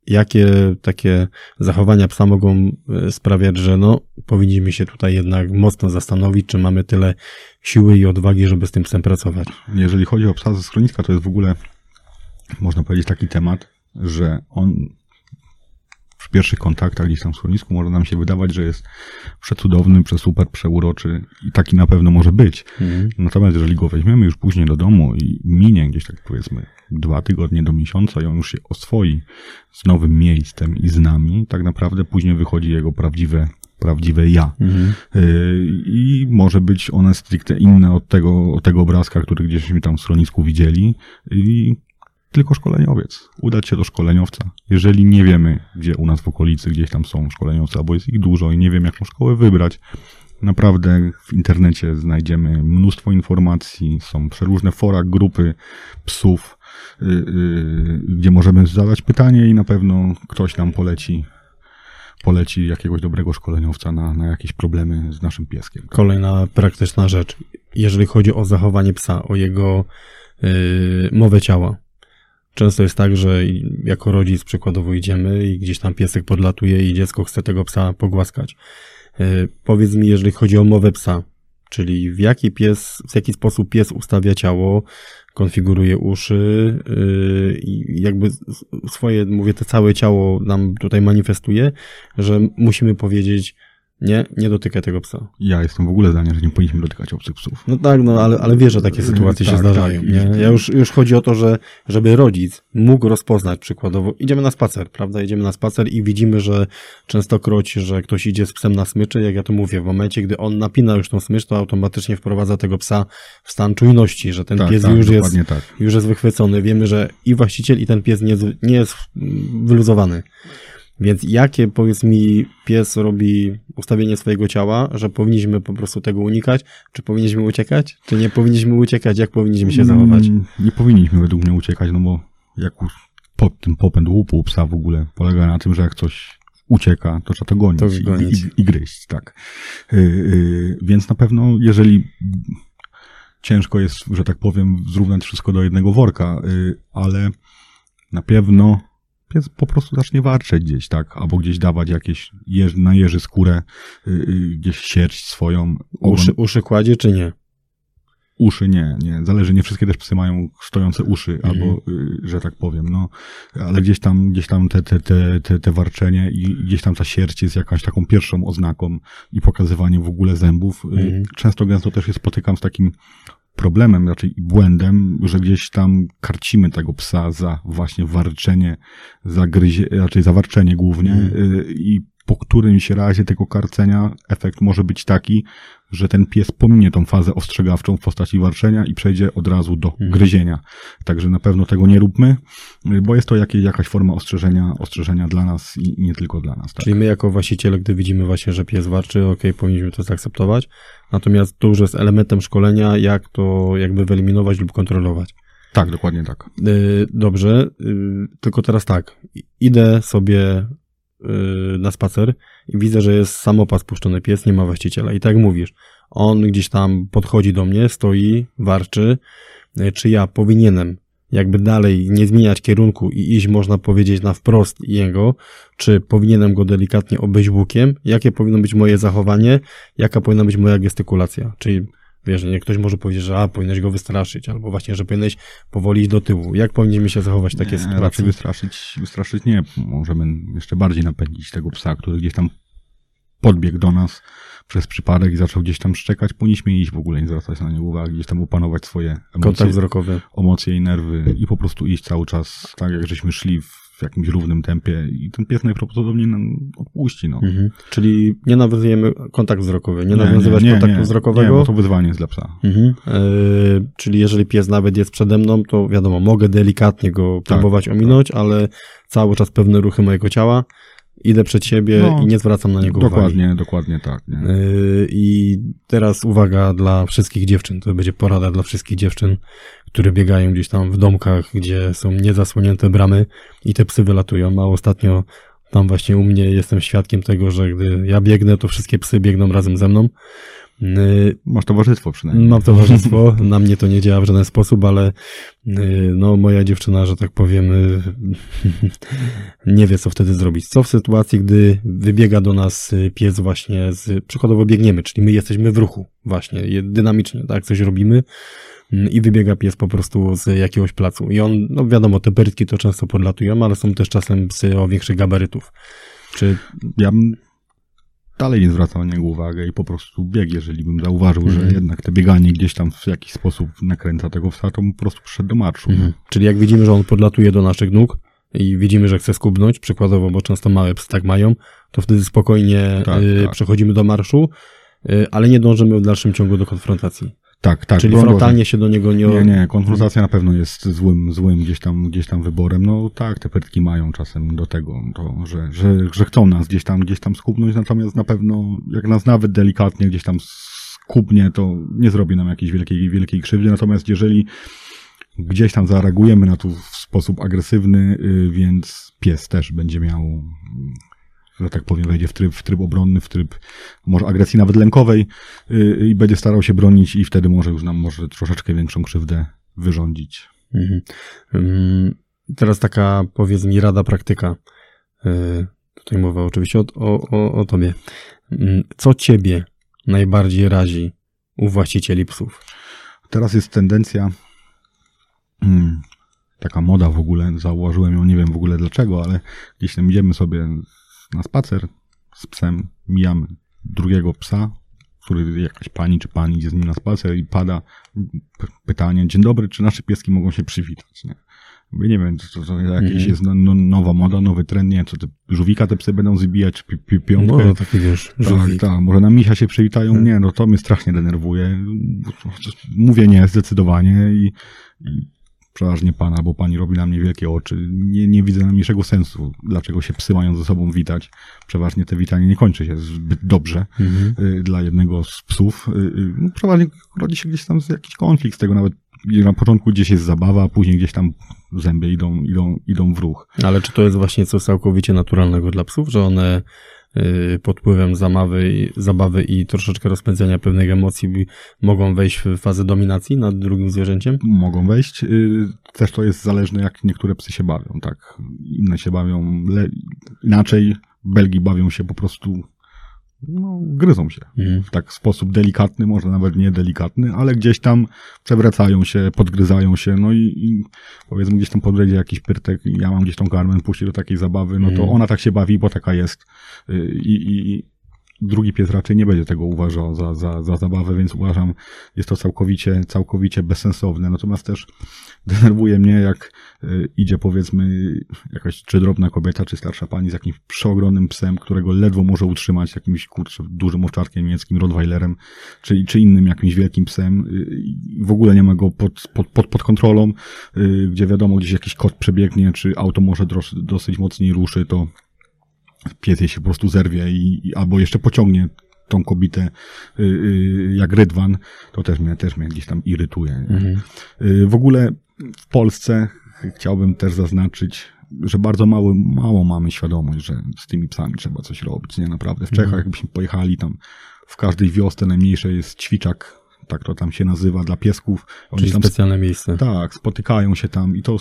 jakie takie zachowania psa mogą e, sprawiać, że no, powinniśmy się tutaj jednak mocno zastanowić, czy mamy tyle siły i odwagi, żeby z tym psem pracować. Jeżeli chodzi o psa ze schroniska, to jest w ogóle, można powiedzieć, taki temat, że on w pierwszych kontaktach gdzieś tam w schronisku może nam się wydawać, że jest przecudowny, przesuper, przeuroczy i taki na pewno może być. Mhm. Natomiast jeżeli go weźmiemy już później do domu i minie gdzieś tak powiedzmy dwa tygodnie do miesiąca i on już się oswoi z nowym miejscem i z nami, tak naprawdę później wychodzi jego prawdziwe prawdziwe ja. Mhm. Y, I może być one stricte inne od tego, od tego obrazka, który gdzieśmy tam w schronisku widzieli. I tylko szkoleniowiec. Udać się do szkoleniowca. Jeżeli nie wiemy, gdzie u nas w okolicy gdzieś tam są szkoleniowce, albo jest ich dużo i nie wiem, jaką szkołę wybrać, naprawdę w internecie znajdziemy mnóstwo informacji, są przeróżne fora, grupy psów, yy, yy, gdzie możemy zadać pytanie i na pewno ktoś nam poleci poleci jakiegoś dobrego szkoleniowca na, na jakieś problemy z naszym pieskiem. Kolejna praktyczna rzecz. Jeżeli chodzi o zachowanie psa, o jego yy, mowę ciała, Często jest tak, że jako rodzic przykładowo idziemy i gdzieś tam piesek podlatuje i dziecko chce tego psa pogłaskać. E, powiedz mi, jeżeli chodzi o mowę psa, czyli w jaki pies, w jaki sposób pies ustawia ciało, konfiguruje uszy yy, i jakby swoje, mówię, to całe ciało nam tutaj manifestuje, że musimy powiedzieć, nie, nie dotykaj tego psa. Ja jestem w ogóle zdania, że nie powinniśmy dotykać obcych psów. No tak, no ale, ale wiesz, że takie sytuacje Tak, się zdarzają. tak. Nie? Ja już, już chodzi o to, że żeby rodzic mógł rozpoznać przykładowo, idziemy na spacer, prawda? Idziemy na spacer i widzimy, że częstokroć, że ktoś idzie z psem na smyczy, jak ja to mówię, w momencie, gdy on napina już tą smycz, to automatycznie wprowadza tego psa w stan czujności, że ten Tak, pies tak, już jest tak. już jest wychwycony. Wiemy, że i właściciel, i ten pies nie, jest- nie jest mm, wyluzowany. Więc jakie, powiedz mi, pies robi ustawienie swojego ciała, że powinniśmy po prostu tego unikać? Czy powinniśmy uciekać? Czy nie powinniśmy uciekać? Jak powinniśmy się zachować? Mm, Nie powinniśmy według mnie uciekać, no bo jak już po, ten popęd łupu psa w ogóle polega na tym, że jak coś ucieka, to trzeba to gonić, To i- gonić. I, i, gryźć, tak. Yy, yy, więc na pewno, jeżeli ciężko jest, że tak powiem, zrównać wszystko do jednego worka, yy, ale na pewno pies po prostu zacznie warczeć gdzieś, tak, albo gdzieś dawać jakieś, jeż, na jeży skórę, yy, gdzieś sierść swoją, Uszy, uszy kładzie, czy nie? Uszy nie, nie. Zależy, nie wszystkie też psy mają stojące uszy, Mhm. albo, y, że tak powiem, no. Ale gdzieś tam, gdzieś tam te, te, te, te, te warczenie i gdzieś tam ta sierść jest jakąś taką pierwszą oznaką i pokazywanie w ogóle zębów. Y, Mhm. Często gęsto też się spotykam z takim problemem, raczej błędem, że gdzieś tam karcimy tego psa za właśnie warczenie, za gryzie, raczej za warczenie głównie y, i po którymś razie tego karcenia efekt może być taki, że ten pies pominie tą fazę ostrzegawczą w postaci warczenia i przejdzie od razu do Mhm. gryzienia. Także na pewno tego nie róbmy, bo jest to jakieś, jakaś forma ostrzeżenia, ostrzeżenia dla nas i i nie tylko dla nas. Tak? Czyli my jako właściciele, gdy widzimy właśnie, że pies warczy, ok, powinniśmy to zaakceptować. Natomiast to już jest elementem szkolenia, jak to jakby wyeliminować lub kontrolować. tak, dokładnie tak. Y, Dobrze, y, tylko teraz tak. Idę sobie na spacer i widzę, że jest samopas puszczony pies, nie ma właściciela. I tak mówisz, on gdzieś tam podchodzi do mnie, stoi, warczy. Y, Czy ja powinienem jakby dalej nie zmieniać kierunku i iść, można powiedzieć, na wprost jego, czy powinienem go delikatnie obejść łukiem? Jakie powinno być moje zachowanie? Jaka powinna być moja gestykulacja? Czyli Wiesz, nie ktoś może powiedzieć, że a, powinieneś go wystraszyć, albo właśnie, że powinieneś powoli iść do tyłu. Jak powinniśmy się zachować w takiej Nie, sytuacji? Raczej wystraszyć, wystraszyć nie. Możemy jeszcze bardziej napędzić tego psa, który gdzieś tam podbiegł do nas przez przypadek i zaczął gdzieś tam szczekać. Powinniśmy iść w ogóle, nie zwracać na niego uwagi, gdzieś tam opanować swoje emocje, Kontakt wzrokowy. emocje i nerwy i po prostu iść cały czas tak, jak żeśmy szli w jakimś równym tempie i ten pies najprawdopodobniej nam odpuści. No. Mhm. Czyli nie nawiązujemy kontakt wzrokowy, nie, nawiązywać kontaktu wzrokowego. Nie, bo to wyzwanie jest dla psa. Mhm. Yy, czyli jeżeli pies nawet jest przede mną, to wiadomo, mogę delikatnie go Tak, próbować ominąć, ale cały czas pewne ruchy mojego ciała, idę przed siebie No, i nie zwracam na niego uwagi. Dokładnie, dokładnie tak. Nie? Yy, I teraz uwaga dla wszystkich dziewczyn. To będzie porada dla wszystkich dziewczyn, które biegają gdzieś tam w domkach, gdzie są niezasłonięte bramy i te psy wylatują. A ostatnio tam właśnie u mnie jestem świadkiem tego, że gdy ja biegnę, to wszystkie psy biegną razem ze mną. Yy, Masz towarzystwo przynajmniej. Mam towarzystwo, na mnie to nie działa w żaden sposób, ale yy, no moja dziewczyna, że tak powiem, yy, nie wie co wtedy zrobić. Co w sytuacji, gdy wybiega do nas pies właśnie z, przykładowo biegniemy, czyli my jesteśmy w ruchu właśnie, dynamicznie, tak, coś robimy i wybiega pies po prostu z jakiegoś placu. I on, no wiadomo, te perytki to często podlatują, ale są też czasem psy o większych gabarytów. Czy Ja bym dalej nie zwracał na niego uwagę i po prostu biegł, jeżeli bym zauważył, Mhm. że jednak te bieganie gdzieś tam w jakiś sposób nakręca tego psa, to bym po prostu przyszedł do marszu. Mhm. Czyli jak widzimy, że on podlatuje do naszych nóg i widzimy, że chce skubnąć, przykładowo, bo często małe psy tak mają, to wtedy spokojnie Tak, y, tak. przechodzimy do marszu, y, ale nie dążymy w dalszym ciągu do konfrontacji. Tak, tak. Czyli frontalnie się do niego nie... Nie, nie, konfrontacja na pewno jest złym, złym gdzieś tam, gdzieś tam wyborem. No tak, te perytki mają czasem do tego, to, że, że, że chcą nas gdzieś tam, gdzieś tam skubnąć, natomiast na pewno, jak nas nawet delikatnie gdzieś tam skubnie, to nie zrobi nam jakiejś wielkiej, wielkiej krzywdy. Natomiast jeżeli gdzieś tam zareagujemy na to w sposób agresywny, y, więc pies też będzie miał, że tak powiem, wejdzie w tryb, w tryb obronny, w tryb może agresji nawet lękowej y, i będzie starał się bronić i wtedy może już nam może troszeczkę większą krzywdę wyrządzić. Mhm. Ym, Teraz taka, powiedz mi, rada praktyka. Y, Tutaj mowa oczywiście o, o, o, o tobie. Ym, Co ciebie najbardziej razi u właścicieli psów? Teraz jest tendencja, hmm, taka moda w ogóle, zauważyłem ją, nie wiem w ogóle dlaczego, ale gdzieś tam idziemy sobie na spacer z psem, mijamy drugiego psa, który jakaś pani czy pani idzie z nim na spacer i pada pytanie, dzień dobry, czy nasze pieski mogą się przywitać, nie? Mówię, nie wiem, to, to jakieś mm. jest no, no, nowa moda, nowy trend, nie co te żółwika te psy będą zbijać, czy pi, pi, piątkę. No, taki wiesz, tak, tak, może na misia się przywitają, hmm. nie, no to mnie strasznie denerwuje. Mówię nie, zdecydowanie i, i przeważnie pana, bo pani robi na mnie wielkie oczy. Nie, nie widzę najmniejszego sensu, dlaczego się psy mają ze sobą witać. Przeważnie te witanie nie kończy się zbyt dobrze mhm. y, dla jednego z psów. Y, y, no, przeważnie rodzi się gdzieś tam jakiś konflikt z tego, nawet na początku gdzieś jest zabawa, a później gdzieś tam zęby idą, idą, idą w ruch. Ale czy to jest właśnie coś całkowicie naturalnego dla psów, że one pod wpływem zabawy, zabawy i troszeczkę rozpędzenia pewnych emocji mogą wejść w fazę dominacji nad drugim zwierzęciem? Mogą wejść. Y, też to jest zależne, jak niektóre psy się bawią, tak. Inne się bawią inaczej. Belgi bawią się po prostu no, gryzą się mhm. w tak sposób delikatny, może nawet nie delikatny, ale gdzieś tam przewracają się, podgryzają się, no i, i powiedzmy gdzieś tam podejdzie jakiś pyrtek i ja mam gdzieś tą karmę puścić do takiej zabawy, no to mhm. ona tak się bawi, bo taka jest y, i, i, drugi pies raczej nie będzie tego uważał za, za, za zabawę, więc uważam, jest to całkowicie, całkowicie bezsensowne. Natomiast też denerwuje mnie, jak y, idzie powiedzmy jakaś czy drobna kobieta, czy starsza pani z jakimś przeogromnym psem, którego ledwo może utrzymać, jakimś kurczę, dużym owczarkiem niemieckim, rottweilerem, czy, czy innym jakimś wielkim psem. Y, w ogóle nie ma go pod, pod, pod, pod kontrolą, y, gdzie wiadomo, gdzieś jakiś kot przebiegnie, czy auto może dosyć mocniej ruszy, to pies jej się po prostu zerwie i, i albo jeszcze pociągnie tą kobietę y, y, jak rydwan, to też mnie, też mnie gdzieś tam irytuje. Mhm. Y, w ogóle w Polsce chciałbym też zaznaczyć, że bardzo mało, mało mamy świadomość, że z tymi psami trzeba coś robić. Nie naprawdę. W Czechach, mhm. jakbyśmy pojechali tam w każdej wiosce najmniejsze jest ćwiczak, tak to tam się nazywa, dla piesków. Oni Czyli tam, specjalne miejsce. Tak, spotykają się tam i to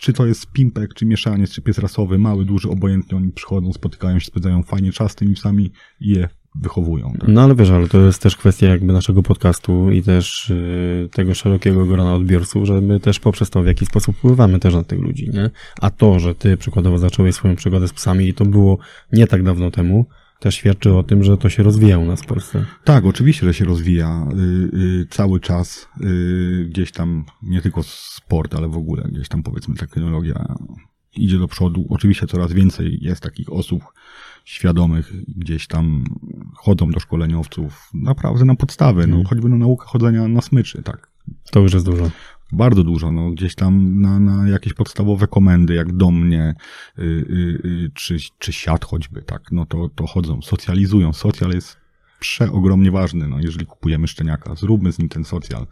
czy to jest pimpek, czy mieszaniec, czy pies rasowy, mały, duży, obojętnie oni przychodzą, spotykają się, spędzają fajnie czas z tymi psami i je wychowują. Tak? No ale wiesz, ale to jest też kwestia jakby naszego podcastu i też yy, tego szerokiego grona odbiorców, że my też poprzez to w jaki sposób wpływamy też na tych ludzi, nie? A to, że ty przykładowo zacząłeś swoją przygodę z psami i to było nie tak dawno temu, też świadczy o tym, że to się rozwija u nas w Polsce. Tak, oczywiście, że się rozwija y, y, cały czas. Y, gdzieś tam nie tylko sport, ale w ogóle gdzieś tam powiedzmy technologia idzie do przodu. Oczywiście coraz więcej jest takich osób świadomych, gdzieś tam chodzą do szkoleniowców naprawdę na podstawy, no mhm. choćby na naukę chodzenia na smyczy, tak. To już jest dużo bardzo dużo, no gdzieś tam na, na jakieś podstawowe komendy, jak do mnie, y, y, y, czy, czy siat choćby, tak, no to, to chodzą, socjalizują. Socjal jest przeogromnie ważny, no jeżeli kupujemy szczeniaka, zróbmy z nim ten socjal,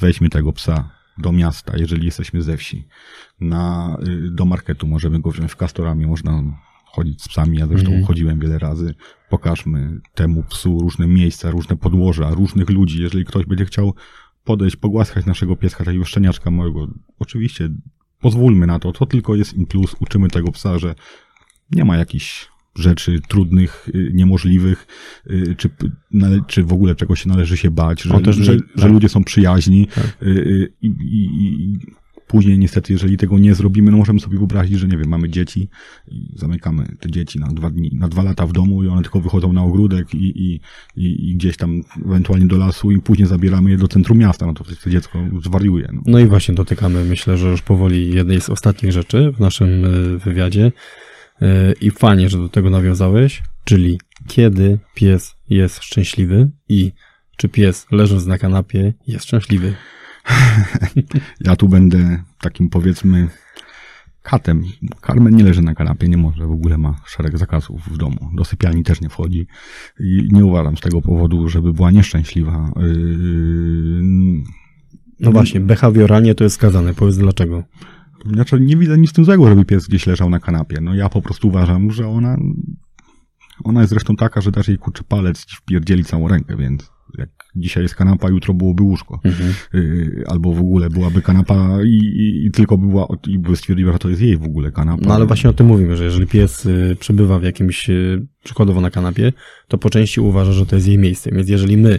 weźmy tego psa do miasta, jeżeli jesteśmy ze wsi, na, y, do marketu możemy go wziąć w kastorami, można chodzić z psami, ja zresztą mm. chodziłem wiele razy, pokażmy temu psu różne miejsca, różne podłoża, różnych ludzi, jeżeli ktoś będzie chciał podejść, pogłaskać naszego pieska, takiego szczeniaczka mojego. Oczywiście pozwólmy na to, to tylko jest in plus, uczymy tego psa, że nie ma jakichś rzeczy trudnych, y, niemożliwych, y, czy, czy w ogóle czegoś się należy się bać, że, że, że, ludzie są przyjaźni tak. Y, i, i, i Później niestety, jeżeli tego nie zrobimy, no możemy sobie wyobrazić, że nie wiem, mamy dzieci i zamykamy te dzieci na dwa dni, na dwa lata w domu i one tylko wychodzą na ogródek i, i, i, i gdzieś tam ewentualnie do lasu i później zabieramy je do centrum miasta, no to wtedy dziecko zwariuje. No. no i właśnie dotykamy, myślę, że już powoli jednej z ostatnich rzeczy w naszym e, wywiadzie e, i fajnie, że do tego nawiązałeś, czyli kiedy pies jest szczęśliwy i czy pies leżąc na kanapie jest szczęśliwy. ja tu będę takim powiedzmy katem. Carmen nie leży na kanapie, nie może, w ogóle ma szereg zakazów w domu. Do sypialni też nie wchodzi. I nie uważam z tego powodu, żeby była nieszczęśliwa. Yy... No właśnie, behawioralnie to jest skazane. Powiedz dlaczego. Znaczy, nie widzę nic w tym złego, żeby pies gdzieś leżał na kanapie. No ja po prostu uważam, że ona ona jest zresztą taka, że dasz jej kurczy palec i wpierdzieli całą rękę, więc dzisiaj jest kanapa, jutro byłoby łóżko. Mhm. Y, albo w ogóle byłaby kanapa i, i, i tylko by była, i by stwierdziła, że to jest jej w ogóle kanapa. No ale właśnie o tym mówimy, że jeżeli pies y, przebywa w jakimś, y, przykładowo na kanapie, to po części uważa, że to jest jej miejsce. Więc jeżeli my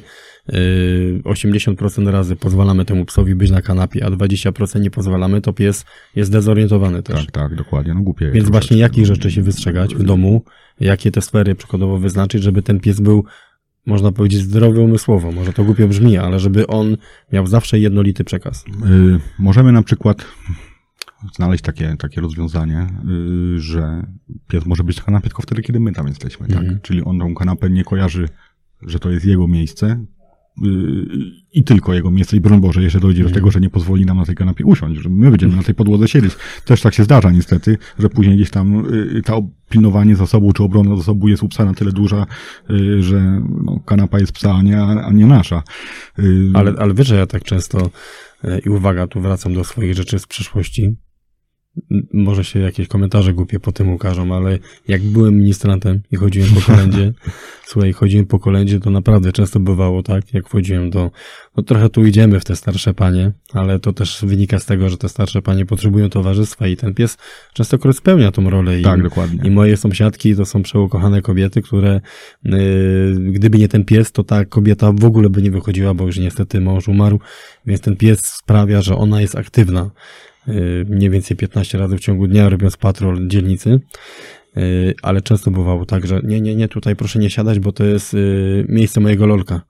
y, 80% razy pozwalamy temu psowi być na kanapie, a 20% nie pozwalamy, to pies jest dezorientowany też. Tak, tak, dokładnie, no głupie. Więc właśnie jakich rzeczy się wystrzegać w domu, jakie te sfery przykładowo wyznaczyć, żeby ten pies był, można powiedzieć, zdrowy umysłowo. Może to głupio brzmi, ale żeby on miał zawsze jednolity przekaz. Y, możemy na przykład znaleźć takie, takie rozwiązanie, y, że pies może być na kanapie tylko wtedy, kiedy my tam jesteśmy, Mhm. tak? Czyli on tą kanapę nie kojarzy, że to jest jego miejsce i tylko jego miejsce i broń Boże, jeszcze dojdzie do tego, że nie pozwoli nam na tej kanapie usiąść, że my będziemy na tej podłodze siedzieć. Też tak się zdarza niestety, że później gdzieś tam y, to pilnowanie zasobu czy obrona zasobu jest u psa na tyle duża, y, że no, kanapa jest psa, a nie, a nie nasza. Y, Ale, ale wiesz, że ja tak często, i uwaga, tu wracam do swoich rzeczy z przeszłości. Może się jakieś komentarze głupie po tym ukażą, ale jak byłem ministrantem i chodziłem po kolędzie, słuchaj, chodziłem po kolędzie, to naprawdę często bywało tak, jak wchodziłem do, no trochę tu idziemy w te starsze panie, ale to też wynika z tego, że te starsze panie potrzebują towarzystwa i ten pies częstokroć spełnia tą rolę. tak, I, dokładnie. i moje sąsiadki to są przeukochane kobiety, które yy, gdyby nie ten pies, to ta kobieta w ogóle by nie wychodziła, bo już niestety mąż umarł, więc ten pies sprawia, że ona jest aktywna. Yy, mniej więcej 15 razy w ciągu dnia robiąc patrol dzielnicy. Yy, ale często bywało tak, że nie, nie, nie, tutaj proszę nie siadać, bo to jest yy, miejsce mojego lolka.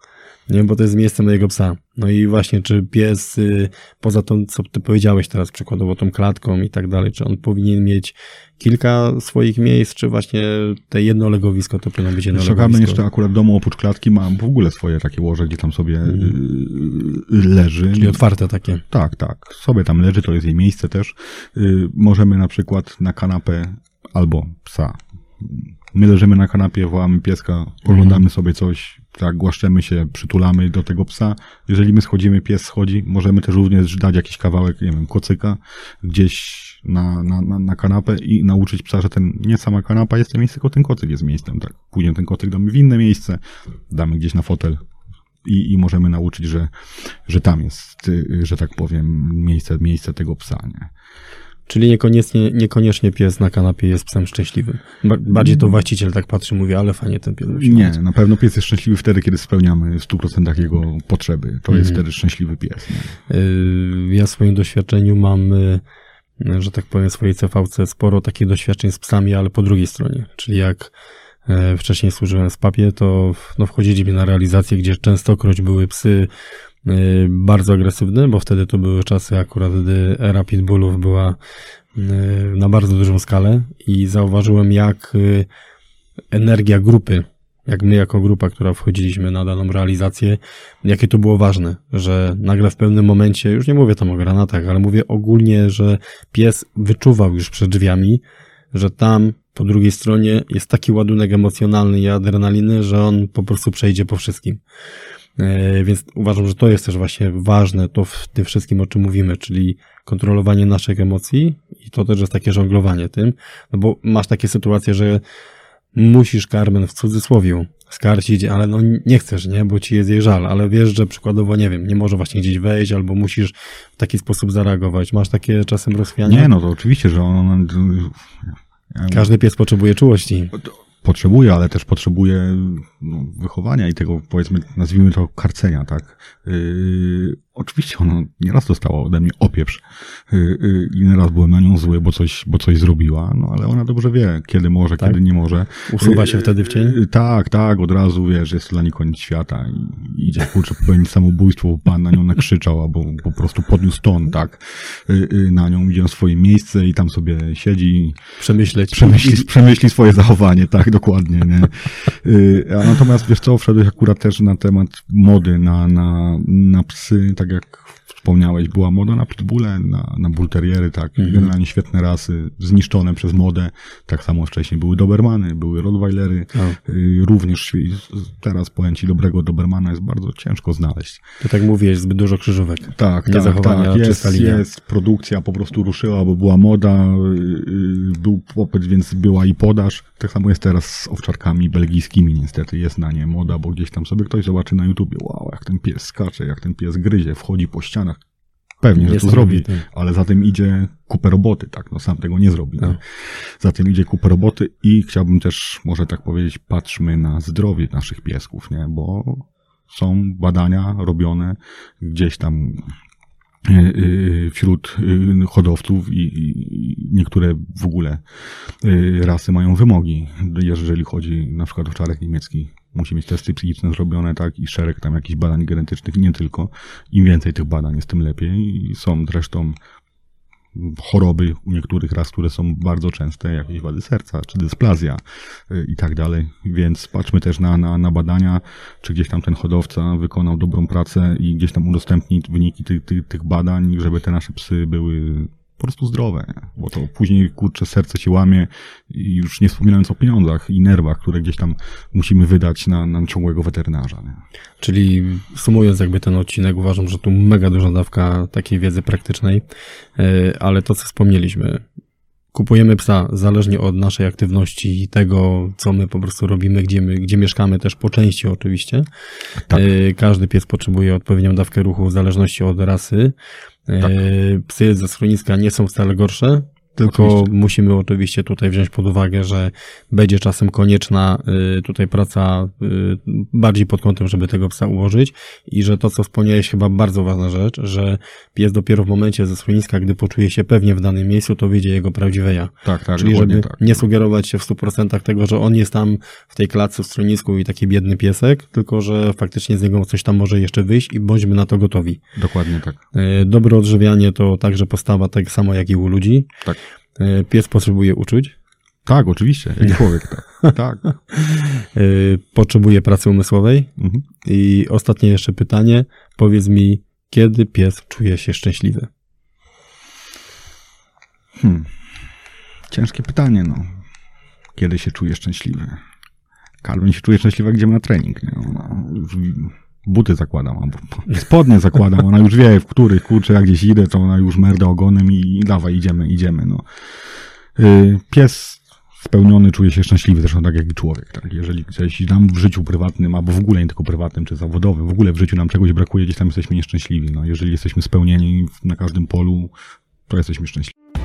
Nie, bo to jest miejsce mojego psa. No i właśnie, czy pies, yy, poza tym, co ty powiedziałeś teraz, przykładowo tą klatką i tak dalej, czy on powinien mieć kilka swoich miejsc, czy właśnie te jedno legowisko to powinno być jedno Szukamy legowisko. jeszcze akurat domu oprócz klatki ma w ogóle swoje takie łoże, gdzie tam sobie y, leży. Mhm. Czyli otwarte takie. Tak, tak. Sobie tam leży, to jest jej miejsce też. Y, możemy na przykład na kanapę albo psa. My leżymy na kanapie, wołamy pieska, oglądamy Mhm. sobie coś, tak, głaszczemy się, przytulamy do tego psa. Jeżeli my schodzimy, pies schodzi, możemy też również dać jakiś kawałek, nie wiem, kocyka gdzieś na, na, na, na kanapę i nauczyć psa, że ten, nie sama kanapa jest tym miejscem, tylko ten kocyk jest miejscem, tak. Później ten kocyk damy w inne miejsce, damy gdzieś na fotel, i, i możemy nauczyć, że, że tam jest, y, że tak powiem, miejsce, miejsce tego psa. Nie? Czyli niekoniecznie, niekoniecznie pies na kanapie jest psem szczęśliwym. Ba- Bardziej to właściciel tak patrzy, mówi, ale fajnie ten pies musi Nie, na pewno pies jest szczęśliwy wtedy, kiedy spełniamy w 100% jego potrzeby. To jest Mhm. wtedy szczęśliwy pies. Nie? Yy, Ja w swoim doświadczeniu mam, yy, że tak powiem, w swojej CVC sporo takich doświadczeń z psami, ale po drugiej stronie. Czyli jak e, wcześniej służyłem w papie, to no, wchodziliśmy na realizację, gdzie częstokroć były psy bardzo agresywne, bo wtedy to były czasy akurat, gdy era pitbullów była yy, na bardzo dużą skalę i zauważyłem, jak yy, energia grupy, jak my jako grupa, która wchodziliśmy na daną realizację, jakie to było ważne, że nagle w pewnym momencie, już nie mówię tam o granatach, ale mówię ogólnie, że pies wyczuwał już przed drzwiami, że tam po drugiej stronie jest taki ładunek emocjonalny i adrenaliny, że on po prostu przejdzie po wszystkim. E, Więc uważam, że to jest też właśnie ważne, to w tym wszystkim, o czym mówimy, czyli kontrolowanie naszych emocji i to też jest takie żonglowanie tym, no bo masz takie sytuacje, że musisz Carmen w cudzysłowie skarcić, ale no nie chcesz, nie, bo ci jest jej żal, ale wiesz, że przykładowo, nie wiem, nie może właśnie gdzieś wejść, albo musisz w taki sposób zareagować. Masz takie czasem rozchwiania? Nie, no to oczywiście, że on Każdy pies potrzebuje czułości. Potrzebuje, ale też potrzebuje no, wychowania i tego, powiedzmy, nazwijmy to karcenia, tak? Yy, oczywiście ona nieraz dostała ode mnie opieprz yy, yy, i nieraz byłem na nią zły, bo coś, bo coś zrobiła, no ale ona dobrze wie, kiedy może, Tak? kiedy nie może. Usuwa się wtedy w cień? Tak, tak, od razu, wiesz, jest dla niej koniec świata i idzie, kurczę, popełnić samobójstwo, bo pan na nią nakrzyczał, albo po prostu podniósł ton, tak, na nią, idzie na swoje miejsce i tam sobie siedzi Przemyśleć. przemyśli, przemyśli swoje zachowanie, tak, dokładnie, nie? Y, natomiast, wiesz co, wszedłeś akurat też na temat mody na, na, na psy, tak jak wspomniałeś, była moda na pitbulle, na, na bulteriery, tak, Mhm. generalnie świetne rasy, zniszczone przez modę, tak samo wcześniej były dobermany, były rottweilery, O. y, również teraz ci, dobrego dobermana jest bardzo ciężko znaleźć. To tak mówiłeś, zbyt dużo krzyżówek. Tak, Nie tak, zachowania, tak. Jest, jest produkcja, po prostu ruszyła, bo była moda, yy, był popyt, więc była i podaż. Tak samo jest teraz z owczarkami belgijskimi niestety, jest na nie moda, bo gdzieś tam sobie ktoś zobaczy na YouTubie, wow, jak ten pies skacze, jak ten pies gryzie, wchodzi po ścianach. Pewnie, że to zrobi, Niesamowite. ale za tym idzie kupę roboty, tak, no sam tego nie zrobi. No. Nie? Za tym idzie kupę roboty i chciałbym też, może tak powiedzieć, patrzmy na zdrowie naszych piesków, nie, bo są badania robione gdzieś tam y, y, wśród y, hodowców i, niektóre w ogóle rasy mają wymogi, jeżeli chodzi na przykład o czarek niemiecki. Musi mieć testy psychiczne zrobione, tak, i szereg tam jakichś badań genetycznych, nie tylko. Im więcej tych badań jest, tym lepiej. I są zresztą choroby u niektórych ras, które są bardzo częste, jakieś wady serca, czy dysplazja y, i tak dalej. Więc patrzmy też na, na, na badania, czy gdzieś tam ten hodowca wykonał dobrą pracę i gdzieś tam udostępni wyniki tych, tych badań, żeby te nasze psy były po prostu zdrowe, nie? bo to później, kurczę, serce się łamie i już nie wspominając o pieniądzach i nerwach, które gdzieś tam musimy wydać na, na ciągłego weterynarza. Nie? Czyli sumując jakby ten odcinek, uważam, że tu mega duża dawka takiej wiedzy praktycznej, E, ale to co wspomnieliśmy, kupujemy psa zależnie od naszej aktywności i tego, co my po prostu robimy, gdzie, my, gdzie mieszkamy też po części oczywiście. Tak. E, Każdy pies potrzebuje odpowiednią dawkę ruchu w zależności od rasy. E, Tak. Psy ze schroniska nie są wcale gorsze, tylko Oczywiście. musimy oczywiście tutaj wziąć pod uwagę, że będzie czasem konieczna y, tutaj praca y, bardziej pod kątem, żeby tego psa ułożyć i że to, co wspomniałeś, chyba bardzo ważna rzecz, że pies dopiero w momencie ze schroniska, gdy poczuje się pewnie w danym miejscu, to wyjdzie jego prawdziwe ja. Tak, tak, Czyli żeby tak. nie sugerować się w 100% tego, że on jest tam w tej klatce w schronisku i taki biedny piesek, tylko że faktycznie z niego coś tam może jeszcze wyjść i bądźmy na to gotowi. Dokładnie tak. E, Dobre odżywianie to także postawa tak samo jak i u ludzi. Tak. E, Pies potrzebuje uczuć, Tak, oczywiście, jak człowiek, tak. tak. e, potrzebuje pracy umysłowej. Mhm. I ostatnie jeszcze pytanie. Powiedz mi, kiedy pies czuje się szczęśliwy? Hmm. Ciężkie pytanie, no. Kiedy się czuje szczęśliwy? Calvin się czuje szczęśliwy, jak idziemy na trening. Nie? Ona już buty zakładam, spodnie zakładam, ona już wie, w których, kurczę, jak gdzieś idę, to ona już merda ogonem i, i dawaj, idziemy, idziemy, no. Y, Pies spełniony czuje się szczęśliwy, zresztą tak jak i człowiek, tak? Jeżeli gdzieś nam w życiu prywatnym, albo w ogóle nie tylko prywatnym, czy zawodowym, w ogóle w życiu nam czegoś brakuje, gdzieś tam jesteśmy nieszczęśliwi, no. Jeżeli jesteśmy spełnieni na każdym polu, to jesteśmy szczęśliwi.